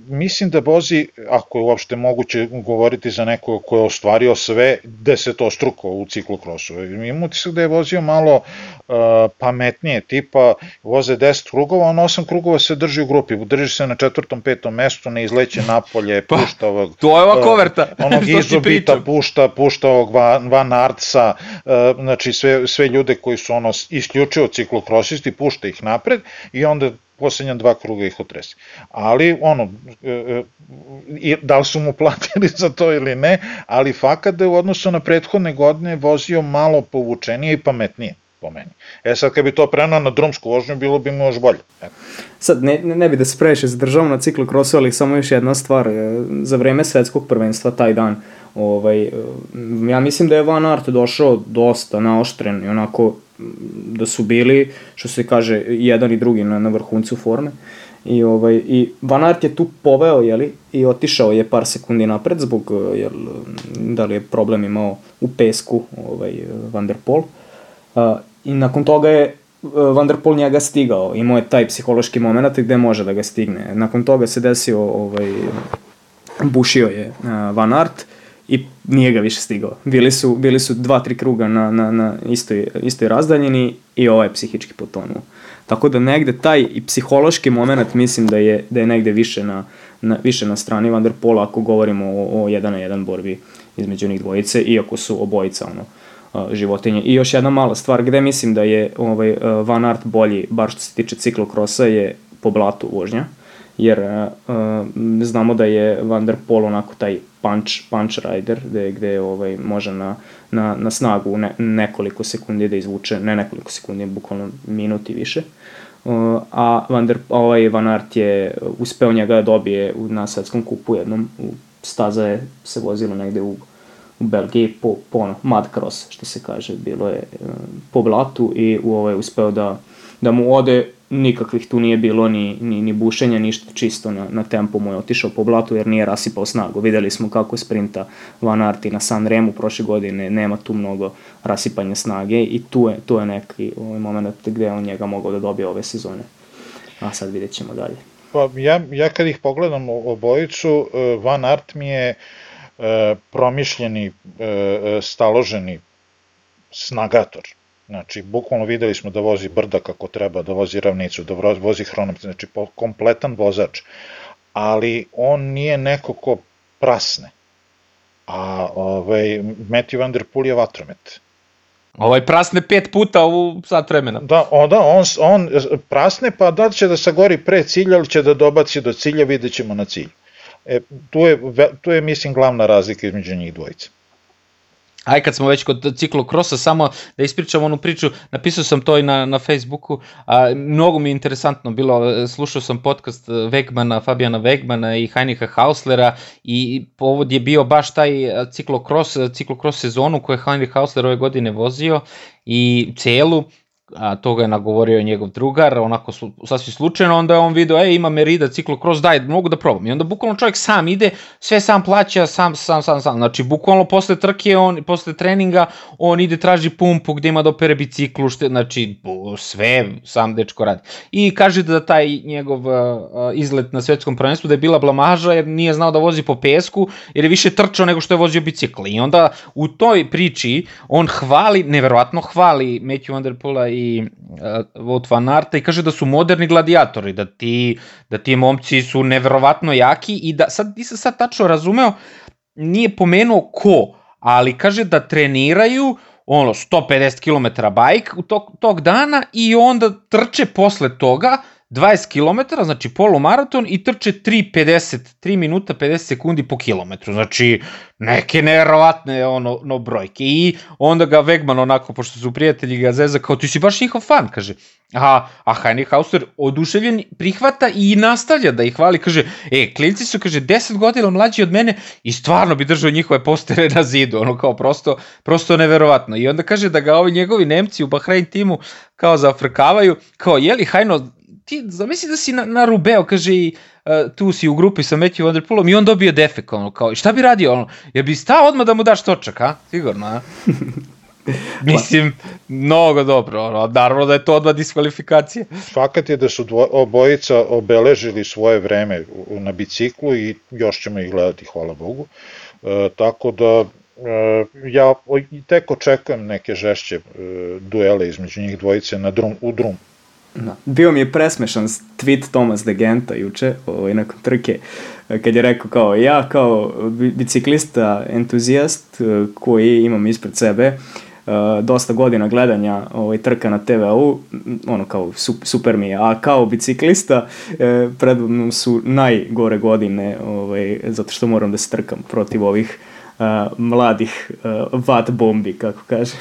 mislim da vozi, ako je uopšte moguće govoriti za neko ko je ostvario sve desetostruko u ciklokrosu. Imam utisak da je vozio malo uh, pametnije, tipa voze 10 krugova, on 8 krugova se drži u grupi, drži se na četvrtom, petom mestu, ne izleće napolje, pa, pušta ovog... To je ova koverta. Uh, *laughs* onog izobita pušta, pušta ovog Van, Van Artsa, uh, znači sve, sve ljude koji su ono isključivo ciklokrosisti, pušta ih napred i onda poslednja dva kruga ih otresi. Ali, ono, e, e, da li su mu platili *laughs* za to ili ne, ali fakat da je u odnosu na prethodne godine vozio malo povučenije i pametnije po meni. E sad kad bi to prenao na drumsku vožnju, bilo bi mu još bolje. Eto. Sad, ne, ne bi da se previše zadržavamo na ciklokrosu, ali samo još jedna stvar. E, za vreme svetskog prvenstva taj dan Ovaj, ja mislim da je Van Aert došao dosta naoštren i onako da su bili, što se kaže, jedan i drugi na, na vrhuncu forme. I, ovaj, I Van Aert je tu poveo, jeli, i otišao je par sekundi napred zbog, jel, da li je problem imao u pesku ovaj, Van der Pol. Uh, I nakon toga je Van der Pol njega stigao, imao je taj psihološki moment gde može da ga stigne. Nakon toga se desio, ovaj, bušio je Van Aert i nije ga više stigao. Bili su, bili su dva, tri kruga na, na, na istoj, istoj razdaljini i ovaj je psihički potonuo. Tako da negde taj i psihološki moment mislim da je, da je negde više na, na, više na strani Van der Pola ako govorimo o, o jedan na jedan borbi između njih dvojice, iako su obojica ono, životinje. I još jedna mala stvar gde mislim da je ovaj, Van Aert bolji, bar što se tiče ciklokrosa, je po blatu vožnja jer uh, znamo da je Van der Pol onako taj punch, punch rider, gde, gde ovaj, može na, na, na snagu ne, nekoliko sekundi da izvuče, ne nekoliko sekundi, bukvalno minuti više. Uh, a Van, der, ovaj Van Aert je uspeo njega da dobije na svetskom kupu jednom, u staza je se vozilo negde u, u Belgiji po, po ono, mud cross, što se kaže, bilo je uh, po blatu i u ovaj uspeo da, da mu ode nikakvih tu nije bilo ni, ni, ni bušenja, ništa čisto na, na tempu mu je otišao po blatu jer nije rasipao snagu. Videli smo kako sprinta Van Aert i na San Remu prošle godine, nema tu mnogo rasipanja snage i tu je, tu je neki ovaj moment gde on njega mogao da dobije ove sezone. A sad vidjet ćemo dalje. Pa ja, ja kad ih pogledam obojicu, e, Van Aert mi je e, promišljeni, e, staloženi snagator Znači, bukvalno videli smo da vozi brda kako treba, da vozi ravnicu, da vozi hronometar, znači kompletan vozač. Ali on nije neko ko prasne. A ovaj, Matthew Van Der Poel je vatromet. Ovaj prasne pet puta u sat vremena. Da, onda on, on prasne, pa da će da sagori pre cilja ili će da dobaci do cilja, vidjet ćemo na cilju. E, tu, je, tu je, mislim, glavna razlika između njih dvojice. Aj kad smo već kod ciklokrosa, samo da ispričam onu priču, napisao sam to i na, na Facebooku, a, mnogo mi je interesantno bilo, slušao sam podcast Wegmana, Fabijana Wegmana i Heinricha Hauslera i povod je bio baš taj ciklokros, ciklokros sezonu koju je Heinrich Hausler ove godine vozio i celu a, toga je nagovorio njegov drugar, onako su, sasvim slučajno, onda je on video, ej, ima Merida, ciklokros, daj, mogu da probam. I onda bukvalno čovjek sam ide, sve sam plaća, sam, sam, sam, sam. Znači, bukvalno posle trke, on, posle treninga, on ide, traži pumpu gde ima da opere biciklu, šte, znači, sve sam dečko radi. I kaže da taj njegov uh, izlet na svetskom prvenstvu da je bila blamaža jer nije znao da vozi po pesku, jer je više trčao nego što je vozio bicikl. I onda u toj priči on hvali, neverovatno hvali Matthew Van Der Poola i uh, Wout van Aerta i kaže da su moderni gladijatori, da ti, da ti momci su neverovatno jaki i da sad nisam sad tačno razumeo, nije pomenuo ko, ali kaže da treniraju ono 150 km bajk u tog, tog dana i onda trče posle toga 20 km, znači polumaraton i trče 3.50, 3 minuta 50 sekundi po kilometru. Znači, neke neverovatne ono, no brojke. I onda ga Vegman onako, pošto su prijatelji ga zeza, kao ti si baš njihov fan, kaže. A, a Hauser oduševljen prihvata i nastavlja da ih hvali, kaže, e, klinci su, kaže, 10 godina mlađi od mene i stvarno bi držao njihove postere na zidu, ono kao prosto, prosto neverovatno. I onda kaže da ga ovi njegovi Nemci u Bahrein timu kao zafrkavaju, kao, jeli, Hajno, ti zamisli da si na, na Rubeo, kaže i uh, tu si u grupi sa Matthew Van Der Poolom i on dobio defek, ono, kao, šta bi radio, ono, ja bi stao odmah da mu daš točak, a? Sigurno, a? *laughs* Mislim, mnogo dobro, ono, naravno da je to odmah diskvalifikacija. Fakat je da su dvo, obojica obeležili svoje vreme na biciklu i još ćemo ih gledati, hvala Bogu. E, tako da e, ja tek očekujem neke žešće e, duele između njih dvojice na drum, u drum, Da. Bio mi je presmešan tweet Tomas de Genta juče, ovaj, nakon trke, kad je rekao kao ja kao biciklista entuzijast koji imam ispred sebe dosta godina gledanja ovaj, trka na TV-u, ono kao super mi je, a kao biciklista e, pred mnom su najgore godine ovaj, zato što moram da se trkam protiv ovih mladih uh, vat bombi, kako kaže.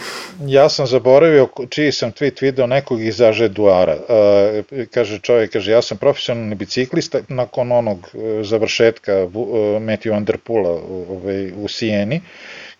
Ja sam zaboravio čiji sam tweet video nekog iz Ažeduara. Uh, kaže čovjek, kaže, ja sam profesionalni biciklista nakon onog završetka uh, Matthew Underpula ovaj, u Sijeni.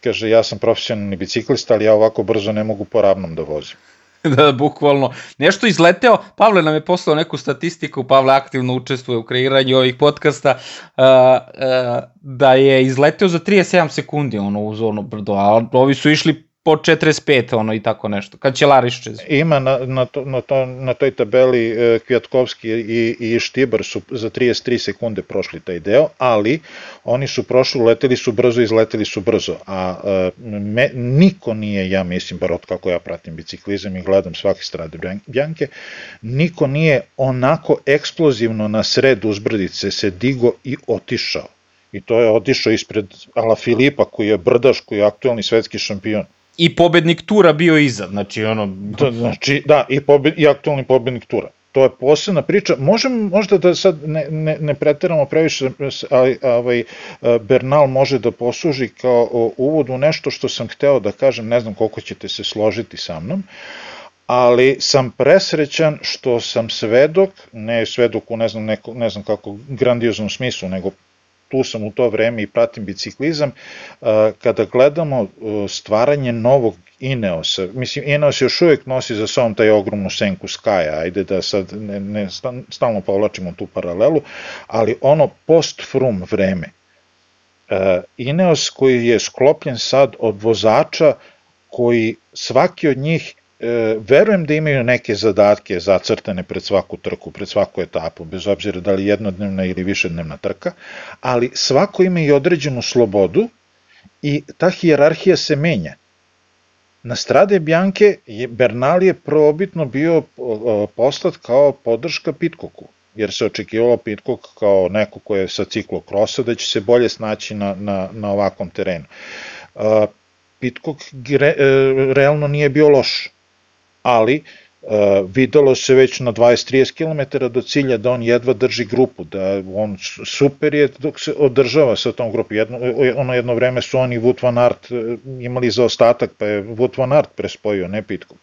Kaže, ja sam profesionalni biciklista, ali ja ovako brzo ne mogu po ravnom da vozim. *laughs* da, bukvalno. Nešto izleteo, Pavle nam je poslao neku statistiku, Pavle aktivno učestvuje u kreiranju ovih podcasta, uh, uh, da je izleteo za 37 sekundi ono, uz ono brdo, a ovi su išli po 45 ono i tako nešto. Kad će Larišče? Ima na, na, to, na, to, na toj tabeli e, Kvjatkovski i, i Štibar su za 33 sekunde prošli taj deo, ali oni su prošli, leteli su brzo, izleteli su brzo, a e, me, niko nije, ja mislim, bar od kako ja pratim biciklizam i gledam svake strade Bjanke, niko nije onako eksplozivno na sred uzbrdice se digo i otišao. I to je otišao ispred Ala Filipa koji je brdaš, koji je aktualni svetski šampion i pobednik tura bio iza, znači ono... Da, znači, da, i, pobed, i aktualni pobednik tura. To je posebna priča. Možem možda da sad ne, ne, ne preteramo previše, ali ovaj, Bernal može da posluži kao uvod u nešto što sam hteo da kažem, ne znam koliko ćete se složiti sa mnom, ali sam presrećan što sam svedok, ne svedok u ne znam, neko, ne znam kako grandioznom smislu, nego tu sam u to vreme i pratim biciklizam, kada gledamo stvaranje novog Ineosa, mislim Ineos još uvijek nosi za sobom taj ogromnu senku Sky, ajde da sad ne, ne stalno povlačimo tu paralelu, ali ono post-frum vreme, Ineos koji je sklopljen sad od vozača koji svaki od njih e, verujem da imaju neke zadatke zacrtane pred svaku trku, pred svaku etapu, bez obzira da li jednodnevna ili višednevna trka, ali svako ima i određenu slobodu i ta hijerarhija se menja. Na strade Bjanke je Bernal je probitno bio poslat kao podrška Pitkoku, jer se očekivalo Pitkok kao neko ko je sa ciklokrosa da će se bolje snaći na, na, na ovakvom terenu. Pitkok re, e, realno nije bio loš, ali uh, videlo se već na 20-30 km do cilja da on jedva drži grupu, da on super je dok se održava sa tom grupu. Jedno, ono jedno vreme su oni Wout van Aert e, imali za ostatak, pa je Wout van Aert prespojio, ne Pitkog.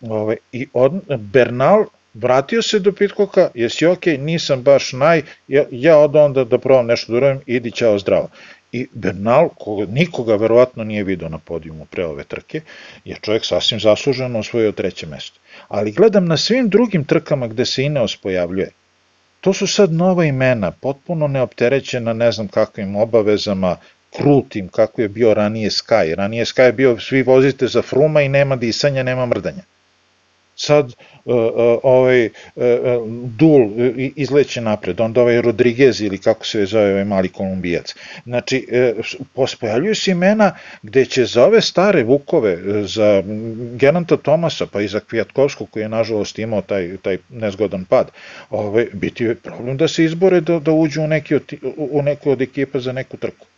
Ove, I od, Bernal vratio se do Pitkoka, jesi ok, nisam baš naj, ja, ja od onda da probam nešto da uradim, idi ćao zdravo i Bernal, koga, nikoga verovatno nije video na podijumu pre ove trke, je čovjek sasvim zasluženo osvojio treće mesto. Ali gledam na svim drugim trkama gde se Ineos pojavljuje, to su sad nova imena, potpuno neopterećena ne znam kakvim obavezama, krutim kako je bio ranije Sky. Ranije Sky je bio svi vozite za fruma i nema disanja, nema mrdanja sad uh, uh, ovaj uh, Dul izleće napred, onda ovaj Rodriguez ili kako se zove ovaj mali kolumbijac. Znači, pojavljuju se imena gde će za ove stare vukove, za Geranta Tomasa, pa i za Kvijatkovskog koji je nažalost imao taj, taj nezgodan pad, ovaj, biti problem da se izbore da, da uđu u, neki od, u neku od ekipa za neku trku.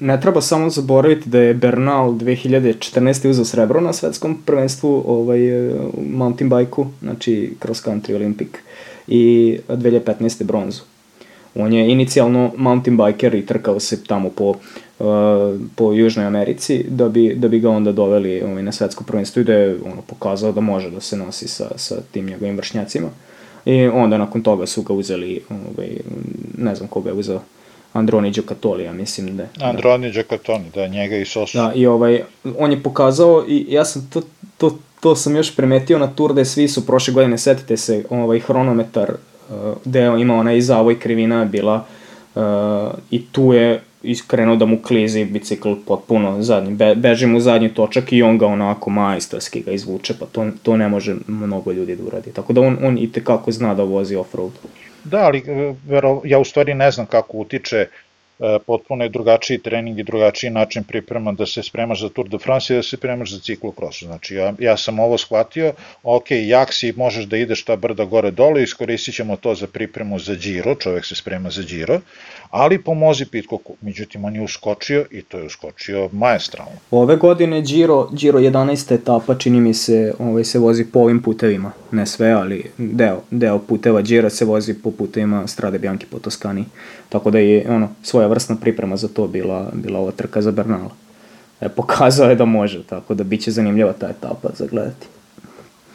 Ne treba samo zaboraviti da je Bernal 2014. uzao srebro na svetskom prvenstvu ovaj, e, mountain bike-u, znači cross country Olympic, i 2015. bronzu. On je inicijalno mountain biker i trkao se tamo po, uh, po Južnoj Americi da bi, da bi ga onda doveli ovaj, na svetsko prvenstvo i da je ono, pokazao da može da se nosi sa, sa tim njegovim vršnjacima. I onda nakon toga su ga uzeli, ovaj, ne znam koga je uzeo, Androni Giocattoli, ja mislim da Androni Giocattoli, da, njega i Sosu. Da, i ovaj, on je pokazao, i ja sam to, to, to sam još primetio na Tour de svi su prošle godine, setite se, ovaj hronometar uh, gde je imao ona i zavoj krivina bila uh, i tu je iskrenuo da mu klizi bicikl potpuno zadnji, Be, beži mu zadnji točak i on ga onako majstorski ga izvuče, pa to, to ne može mnogo ljudi da uradi. Tako da on, on i tekako zna da vozi off-road. Da, ali e, vero, ja u stvari ne znam kako utiče potpuno je drugačiji trening i drugačiji način priprema da se spremaš za Tour de France i da se spremaš za ciklokros. Znači ja, ja sam ovo shvatio, ok, jak si možeš da ideš ta brda gore dole, iskoristit ćemo to za pripremu za Giro, čovek se sprema za Giro, ali pomozi Pitkoku. Međutim, on je uskočio i to je uskočio majestralno. Ove godine Giro, Giro 11. etapa, čini mi se, ovaj, se vozi po ovim putevima. Ne sve, ali deo, deo puteva Gira se vozi po putevima Strade Bianchi po Toskani. Tako da je ono, svoja svojevrsna priprema za to bila, bila ova trka za Bernala. E, pokazao je da može, tako da bit će zanimljiva ta etapa za gledati.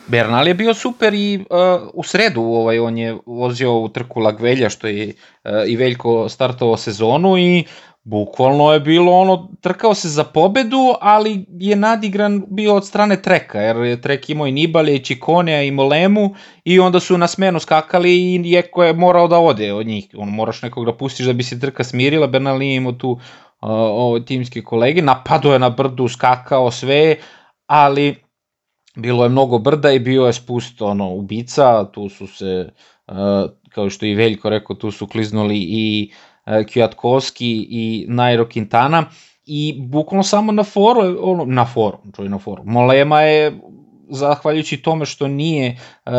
Bernal je bio super i uh, u sredu ovaj, on je vozio u trku Lagvelja što je uh, i Veljko startovao sezonu i bukvalno je bilo ono, trkao se za pobedu, ali je nadigran bio od strane treka, jer je trek imao i Nibalje, i Čikonea, i Molemu, i onda su na smenu skakali i Jeko je morao da ode od njih. On moraš nekog da pustiš da bi se trka smirila, Bernal nije imao tu uh, ove timske kolege, napado je na brdu, skakao sve, ali bilo je mnogo brda i bio je spust ono, ubica, tu su se, kao što i Veljko rekao, tu su kliznuli i Kwiatkowski i Nairo Quintana i bukvalno samo na foru, ono, na foru, čuj na foru. Molema je zahvaljujući tome što nije uh,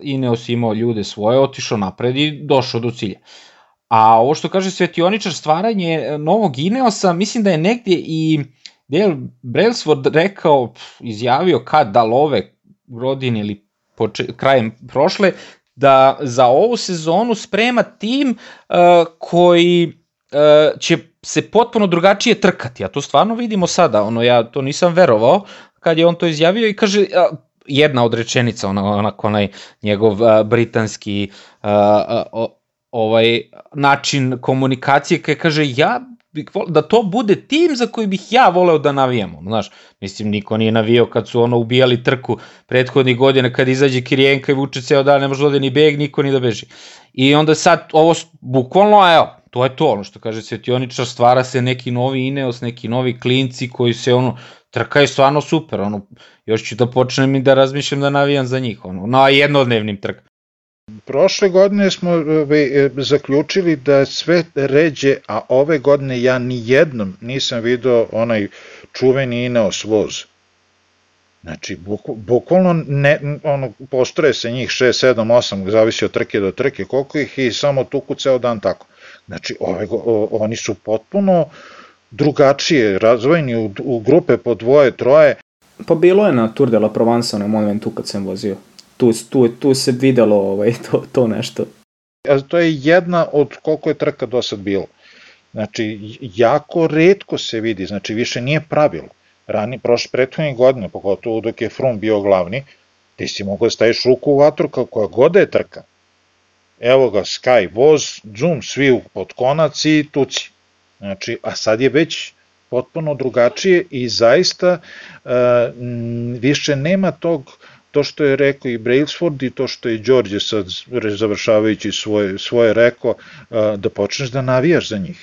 Ineos imao ljude svoje, otišao napred i došao do cilja. A ovo što kaže Svetioničar, stvaranje novog Ineosa, mislim da je negdje i Dale Brailsford rekao, izjavio kad da love godine ili poče, krajem prošle, da za ovu sezonu sprema tim uh, koji uh, će se potpuno drugačije trkati, a to stvarno vidimo sada, ono ja to nisam verovao kad je on to izjavio i kaže uh, jedna od rečenica, ona, onako onaj njegov uh, britanski uh, uh, ovaj način komunikacije, kada kaže ja da to bude tim za koji bih ja voleo da navijamo. Znaš, mislim, niko nije navio kad su ono ubijali trku prethodnih godina, kad izađe Kirijenka i vuče ceo dan, ne može da ni beg, niko ni da beži. I onda sad, ovo, bukvalno, evo, to je to, ono što kaže Svetioničar, stvara se neki novi Ineos, neki novi klinci koji se, ono, trkaju stvarno super, ono, još ću da počnem i da razmišljam da navijam za njih, ono, na jednodnevnim trkama. Prošle godine smo e, zaključili da sve ređe, a ove godine ja ni jednom nisam video onaj čuveni Ineos voz. Znači, bukvalno ne, ono, postroje se njih 6, 7, 8, zavisi od trke do trke, koliko ih i samo tuku ceo dan tako. Znači, ove, o, oni su potpuno drugačije, razvojeni u, u grupe po dvoje, troje. Pa bilo je na Tour de la Provence na momentu kad sam vozio tu, tu, tu se videlo ovaj, *laughs* to, to nešto. A to je jedna od koliko je trka do sad bilo. Znači, jako redko se vidi, znači više nije pravilo. Rani, prošle prethodne godine, pogotovo dok je Frum bio glavni, ti si mogao da staviš ruku u vatru koja god da je trka. Evo ga, Sky, voz, zoom, svi pod konac i tuci. Znači, a sad je već potpuno drugačije i zaista uh, više nema tog to što je rekao i Brailsford i to što je Đorđe sad završavajući svoje, svoje rekao, da počneš da navijaš za njih.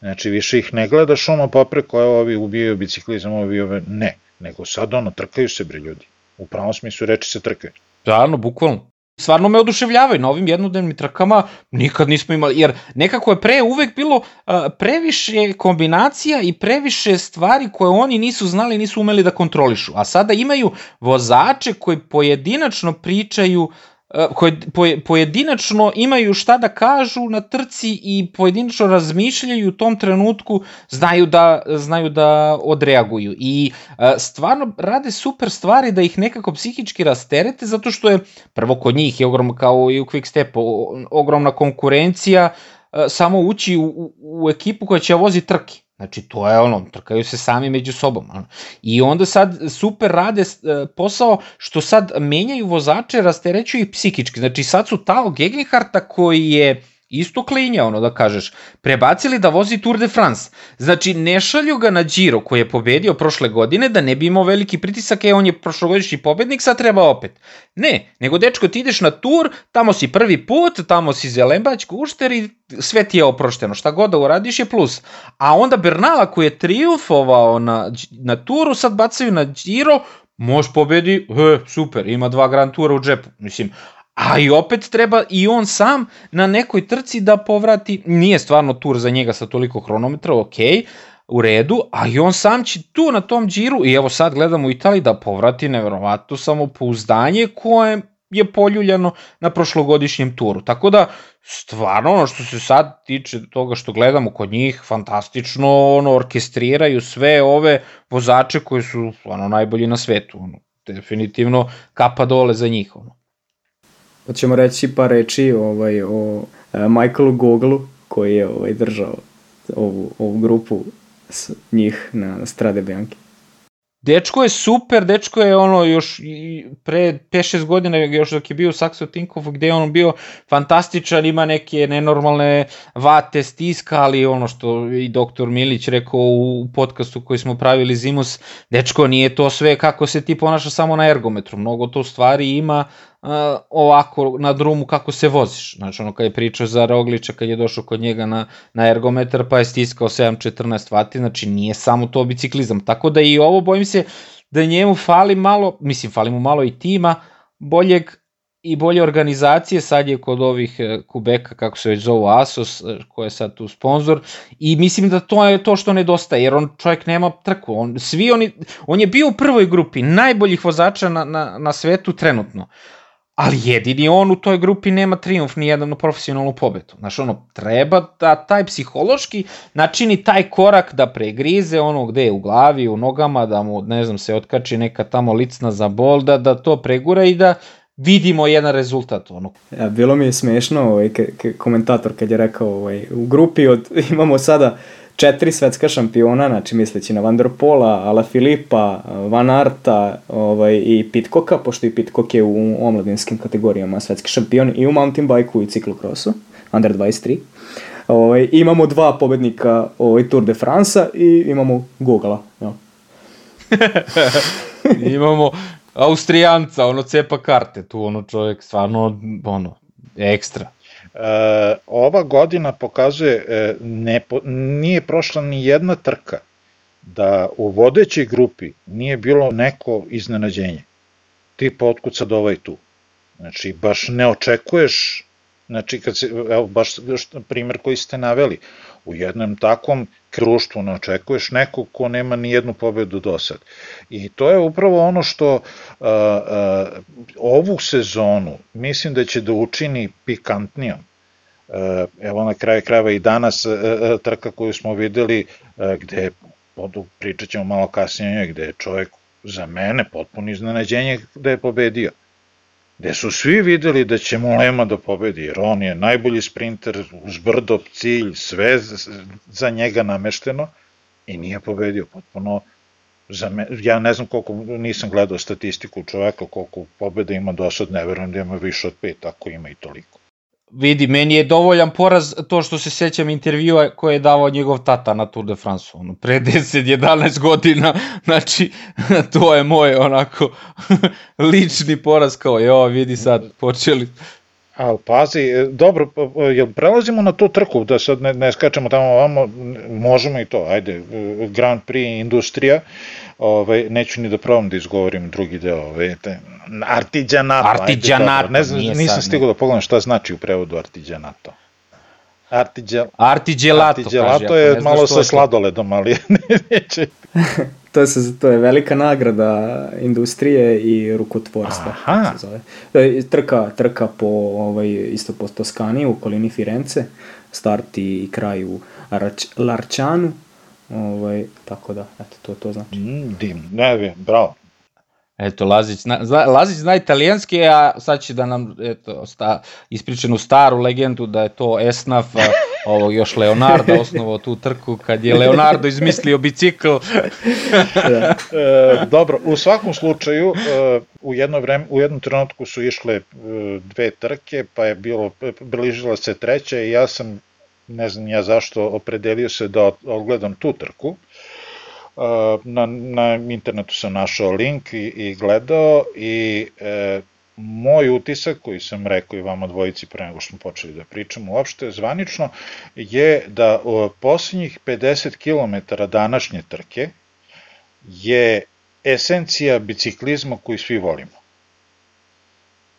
Znači, više ih ne gledaš ono popreko, evo ovi ubijaju biciklizam, ovi ove, ne, nego sad ono, trkaju se bre ljudi. U pravom smislu reči se trkaju. Stvarno, bukvalno stvarno me oduševljavaju na ovim jednodnevnim trkama, nikad nismo imali, jer nekako je pre uvek bilo uh, previše kombinacija i previše stvari koje oni nisu znali, nisu umeli da kontrolišu, a sada imaju vozače koji pojedinačno pričaju uh, koje pojedinačno imaju šta da kažu na trci i pojedinačno razmišljaju u tom trenutku, znaju da, znaju da odreaguju. I e, stvarno rade super stvari da ih nekako psihički rasterete, zato što je prvo kod njih je ogromno kao i u Quick Step, ogromna konkurencija, e, samo ući u, u ekipu koja će vozi trke. Znači, to je ono, trkaju se sami među sobom. Ono. I onda sad super rade e, posao što sad menjaju vozače, rasterećuju ih psihički. Znači, sad su Tao Gegenharta koji je isto klinja, ono da kažeš, prebacili da vozi Tour de France. Znači, ne šalju ga na Giro koji je pobedio prošle godine da ne bi imao veliki pritisak, e, on je prošlogodišnji pobednik, sad treba opet. Ne, nego dečko ti ideš na Tour, tamo si prvi put, tamo si zelembać, kušter i sve ti je oprošteno, šta god da uradiš je plus. A onda Bernala koji je triumfovao na, na Touru, sad bacaju na Giro, Mož pobedi, he, super, ima dva Grand Tura u džepu. Mislim, A i opet treba i on sam na nekoj trci da povrati, nije stvarno tur za njega sa toliko hronometra, ok, u redu, a i on sam će tu na tom džiru, i evo sad gledamo u Italiji da povrati neverovatno samopouzdanje koje je poljuljano na prošlogodišnjem turu. Tako da, stvarno, ono što se sad tiče toga što gledamo kod njih, fantastično ono, orkestriraju sve ove vozače koji su ono, najbolji na svetu. Ono, definitivno kapa dole za njih. Ono. Hoćemo reći par reči ovaj, o uh, Michaelu Goglu koji je ovaj, držao ovu, ovu grupu s njih na Strade Bianchi. Dečko je super, dečko je ono još pre 5-6 godina još dok je bio u Saxo Tinkovu gde je on bio fantastičan, ima neke nenormalne vate, stiska, ali ono što i doktor Milić rekao u podcastu koji smo pravili Zimus, dečko nije to sve kako se ti ponaša samo na ergometru, mnogo to stvari ima uh, ovako na drumu kako se voziš. Znači ono kad je pričao za Rogliča kad je došao kod njega na, na ergometar pa je stiskao 7-14 vati, znači nije samo to biciklizam. Tako da i ovo bojim se da njemu fali malo, mislim fali mu malo i tima, boljeg i bolje organizacije, sad je kod ovih e, Kubeka, kako se već zovu Asos, e, ko je sad tu sponsor, i mislim da to je to što nedostaje, jer on čovjek nema trku, on, svi oni, on je bio u prvoj grupi najboljih vozača na, na, na svetu trenutno, ali jedini on u toj grupi nema triumf ni jednu profesionalnu pobedu. Znaš, ono, treba da taj psihološki načini taj korak da pregrize ono gde je u glavi, u nogama, da mu, ne znam, se otkači neka tamo licna za bol, da, da to pregura i da vidimo jedan rezultat. Ono. Ja, bilo mi je smešno ovaj, komentator kad je rekao ovaj, u grupi od, *laughs* imamo sada četiri svetska šampiona, znači misleći na Van der Pola, Ala Filipa, Van Arta ovaj, i Pitkoka, pošto i Pitkok je u omladinskim kategorijama svetski šampion i u mountain bike-u i ciklokrosu, under 23. Ovaj, imamo dva pobednika ovaj, Tour de France i imamo Gogala. Ja. *laughs* imamo Austrijanca, ono cepa karte, tu ono čovjek stvarno, ono, ekstra. E, ova godina pokazuje, e, ne, nije prošla ni jedna trka da u vodećoj grupi nije bilo neko iznenađenje. Tipa otkud sad ovaj tu. Znači, baš ne očekuješ, znači, kad se, evo, baš primer koji ste naveli, u jednom takvom kruštvu ne očekuješ nekog ko nema ni jednu pobedu do sad. I to je upravo ono što uh, uh, ovu sezonu mislim da će da učini pikantnijom. Uh, evo na kraju krajeva i danas uh, trka koju smo videli uh, gde pričat ćemo malo kasnije gde je čovjek za mene potpuno iznenađenje da je pobedio gde su svi videli da će Mulema da pobedi, jer on je najbolji sprinter, uz brdo, cilj, sve za njega namešteno i nije pobedio potpuno za me, ja ne znam koliko, nisam gledao statistiku čoveka, koliko pobeda ima do sad, ne verujem da ima više od pet, ako ima i toliko. Vidi, meni je dovoljan poraz to što se sećam intervjua koje je davao njegov tata na Tour de France, ono, pre *laughs* 10-11 godina, znači, *laughs* to je moj onako *laughs* lični poraz, kao, jo, vidi sad, počeli, Ali pazi, e, dobro, jel prelazimo na tu trku, da sad ne, ne skačemo tamo ovamo, možemo i to, ajde, e, Grand Prix industrija, ovaj, neću ni da probam da izgovorim drugi deo, ovaj, te, artiđanato, artiđanato, ajde, ne znam, nisam stigao da pogledam šta znači u prevodu artiđanato. Artiđel... Artiđelato, Artiđelato kaže, je malo sa sladoledom, ali *laughs* neće. *laughs* to, je, to je velika nagrada industrije i rukotvorstva. Aha. Se zove. Trka, trka po, ovaj, isto po Toskani, u okolini Firence, start i kraj u Arč, Larčanu, ovaj, tako da, eto, to, to znači. Mm, dim, ne, bravo. Eto, Lazić zna, zna, Lazić zna italijanski, a sad će da nam eto, sta, ispričanu staru legendu da je to Esnaf, ovog još Leonardo osnovao tu trku kad je Leonardo izmislio bicikl. *laughs* da. e, dobro, u svakom slučaju e, u jedno vreme, u jednom trenutku su išle e, dve trke, pa je bilo bližila se treća i ja sam ne znam ja zašto opredelio se da odgledam tu trku na, na internetu sam našao link i, i gledao i e, moj utisak koji sam rekao i vama dvojici pre nego što smo počeli da pričamo uopšte zvanično je da poslednjih 50 km današnje trke je esencija biciklizma koji svi volimo.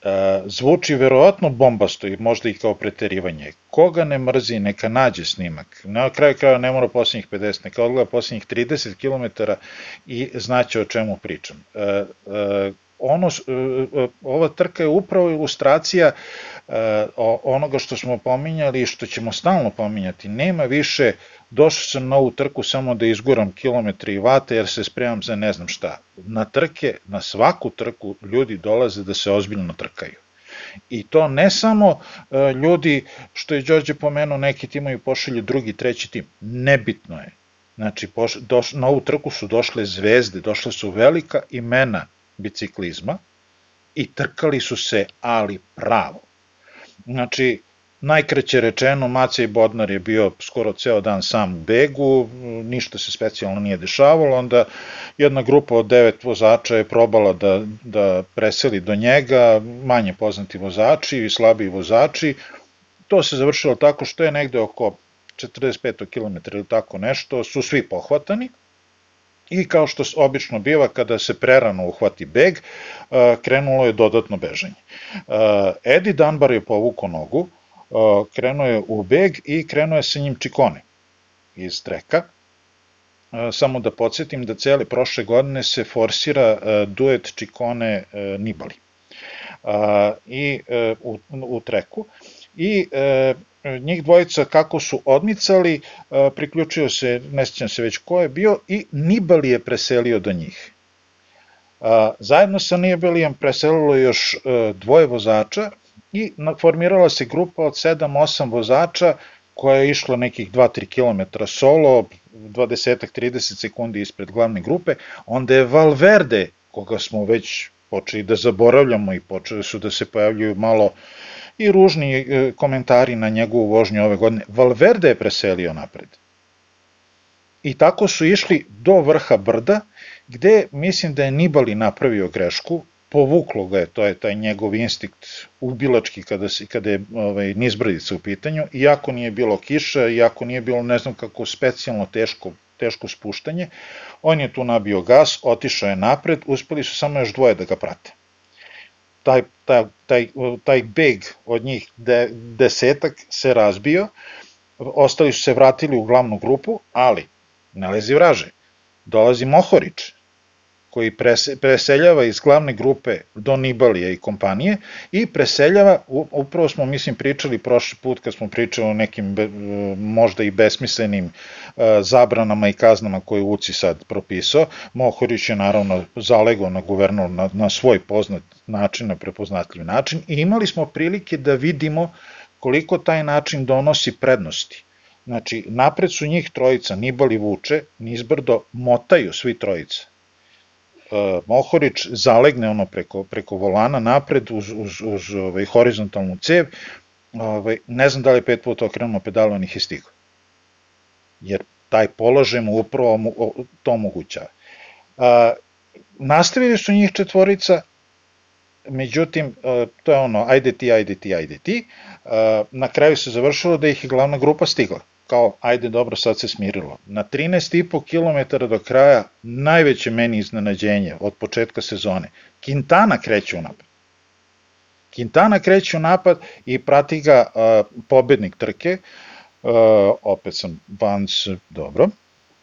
E, zvuči verovatno bombasto i možda i kao preterivanje. Koga ne mrzi, neka nađe snimak. Na kraju kraja ne mora posljednjih 50, neka odgleda posljednjih 30 km i znaće o čemu pričam. E, e, ono, ova trka je upravo ilustracija onoga što smo pominjali i što ćemo stalno pominjati. Nema više došao sam na ovu trku samo da izguram kilometre i vate jer se spremam za ne znam šta. Na trke, na svaku trku ljudi dolaze da se ozbiljno trkaju. I to ne samo e, ljudi, što je Đorđe pomenuo, neki timovi pošalju drugi, treći tim. Nebitno je. Znači, na ovu trku su došle zvezde, došle su velika imena biciklizma i trkali su se, ali pravo. Znači, Najkraće rečeno, Macija i Bodnar je bio skoro ceo dan sam u begu, ništa se specijalno nije dešavalo, onda jedna grupa od devet vozača je probala da, da preseli do njega, manje poznati vozači i slabiji vozači. To se završilo tako što je negde oko 45 km ili tako nešto, su svi pohvatani, I kao što obično biva kada se prerano uhvati beg, krenulo je dodatno bežanje. Edi Danbar je povukao nogu, krenuo je u beg i krenuo je sa njim Čikone iz treka. Samo da podsjetim da cele prošle godine se forsira duet Čikone Nibali i u, u treku i njih dvojica kako su odmicali, priključio se, ne sjećam se već ko je bio, i Nibali je preselio do njih. Zajedno sa Nibalijem preselilo još dvoje vozača, i formirala se grupa od 7-8 vozača koja je išla nekih 2-3 km solo, 20-30 sekundi ispred glavne grupe, onda je Valverde, koga smo već počeli da zaboravljamo i počeli su da se pojavljuju malo i ružni e, komentari na njegovu vožnju ove godine, Valverde je preselio napred. I tako su išli do vrha brda, gde mislim da je Nibali napravio grešku, povuklo ga je, to je taj njegov instinkt ubilački kada, se, kada je ovaj, nizbrdica u pitanju, iako nije bilo kiša, iako nije bilo ne znam kako specijalno teško, teško spuštanje, on je tu nabio gas, otišao je napred, uspeli su samo još dvoje da ga prate. Taj, taj, taj, taj beg od njih de, desetak se razbio, ostali su se vratili u glavnu grupu, ali ne lezi vraže. Dolazi Mohorić, koji preseljava iz glavne grupe do Nibalije i kompanije i preseljava, upravo smo mislim pričali prošli put kad smo pričali o nekim možda i besmislenim e, zabranama i kaznama koje Uci sad propisao, Mohorić je naravno zalegao na guvernor na, na svoj poznat način, na prepoznatljiv način i imali smo prilike da vidimo koliko taj način donosi prednosti. Znači, napred su njih trojica, Nibali vuče, nizbrdo motaju svi trojica Mohorić zalegne ono preko, preko volana napred uz, uz, uz ovaj, horizontalnu cev, ovaj, ne znam da li je pet puta okrenuo pedalu, on ih je stigao. Jer taj položaj mu upravo mu, to omogućava. Uh, nastavili su njih četvorica, međutim, uh, to je ono, ajde ti, ajde ti, ajde ti, na kraju se završilo da ih je glavna grupa stigla kao, ajde dobro, sad se smirilo. Na 13,5 km do kraja najveće meni iznenađenje od početka sezone. Quintana kreće u napad. Quintana kreće u napad i prati ga uh, pobednik trke, uh, opet sam Vans, dobro,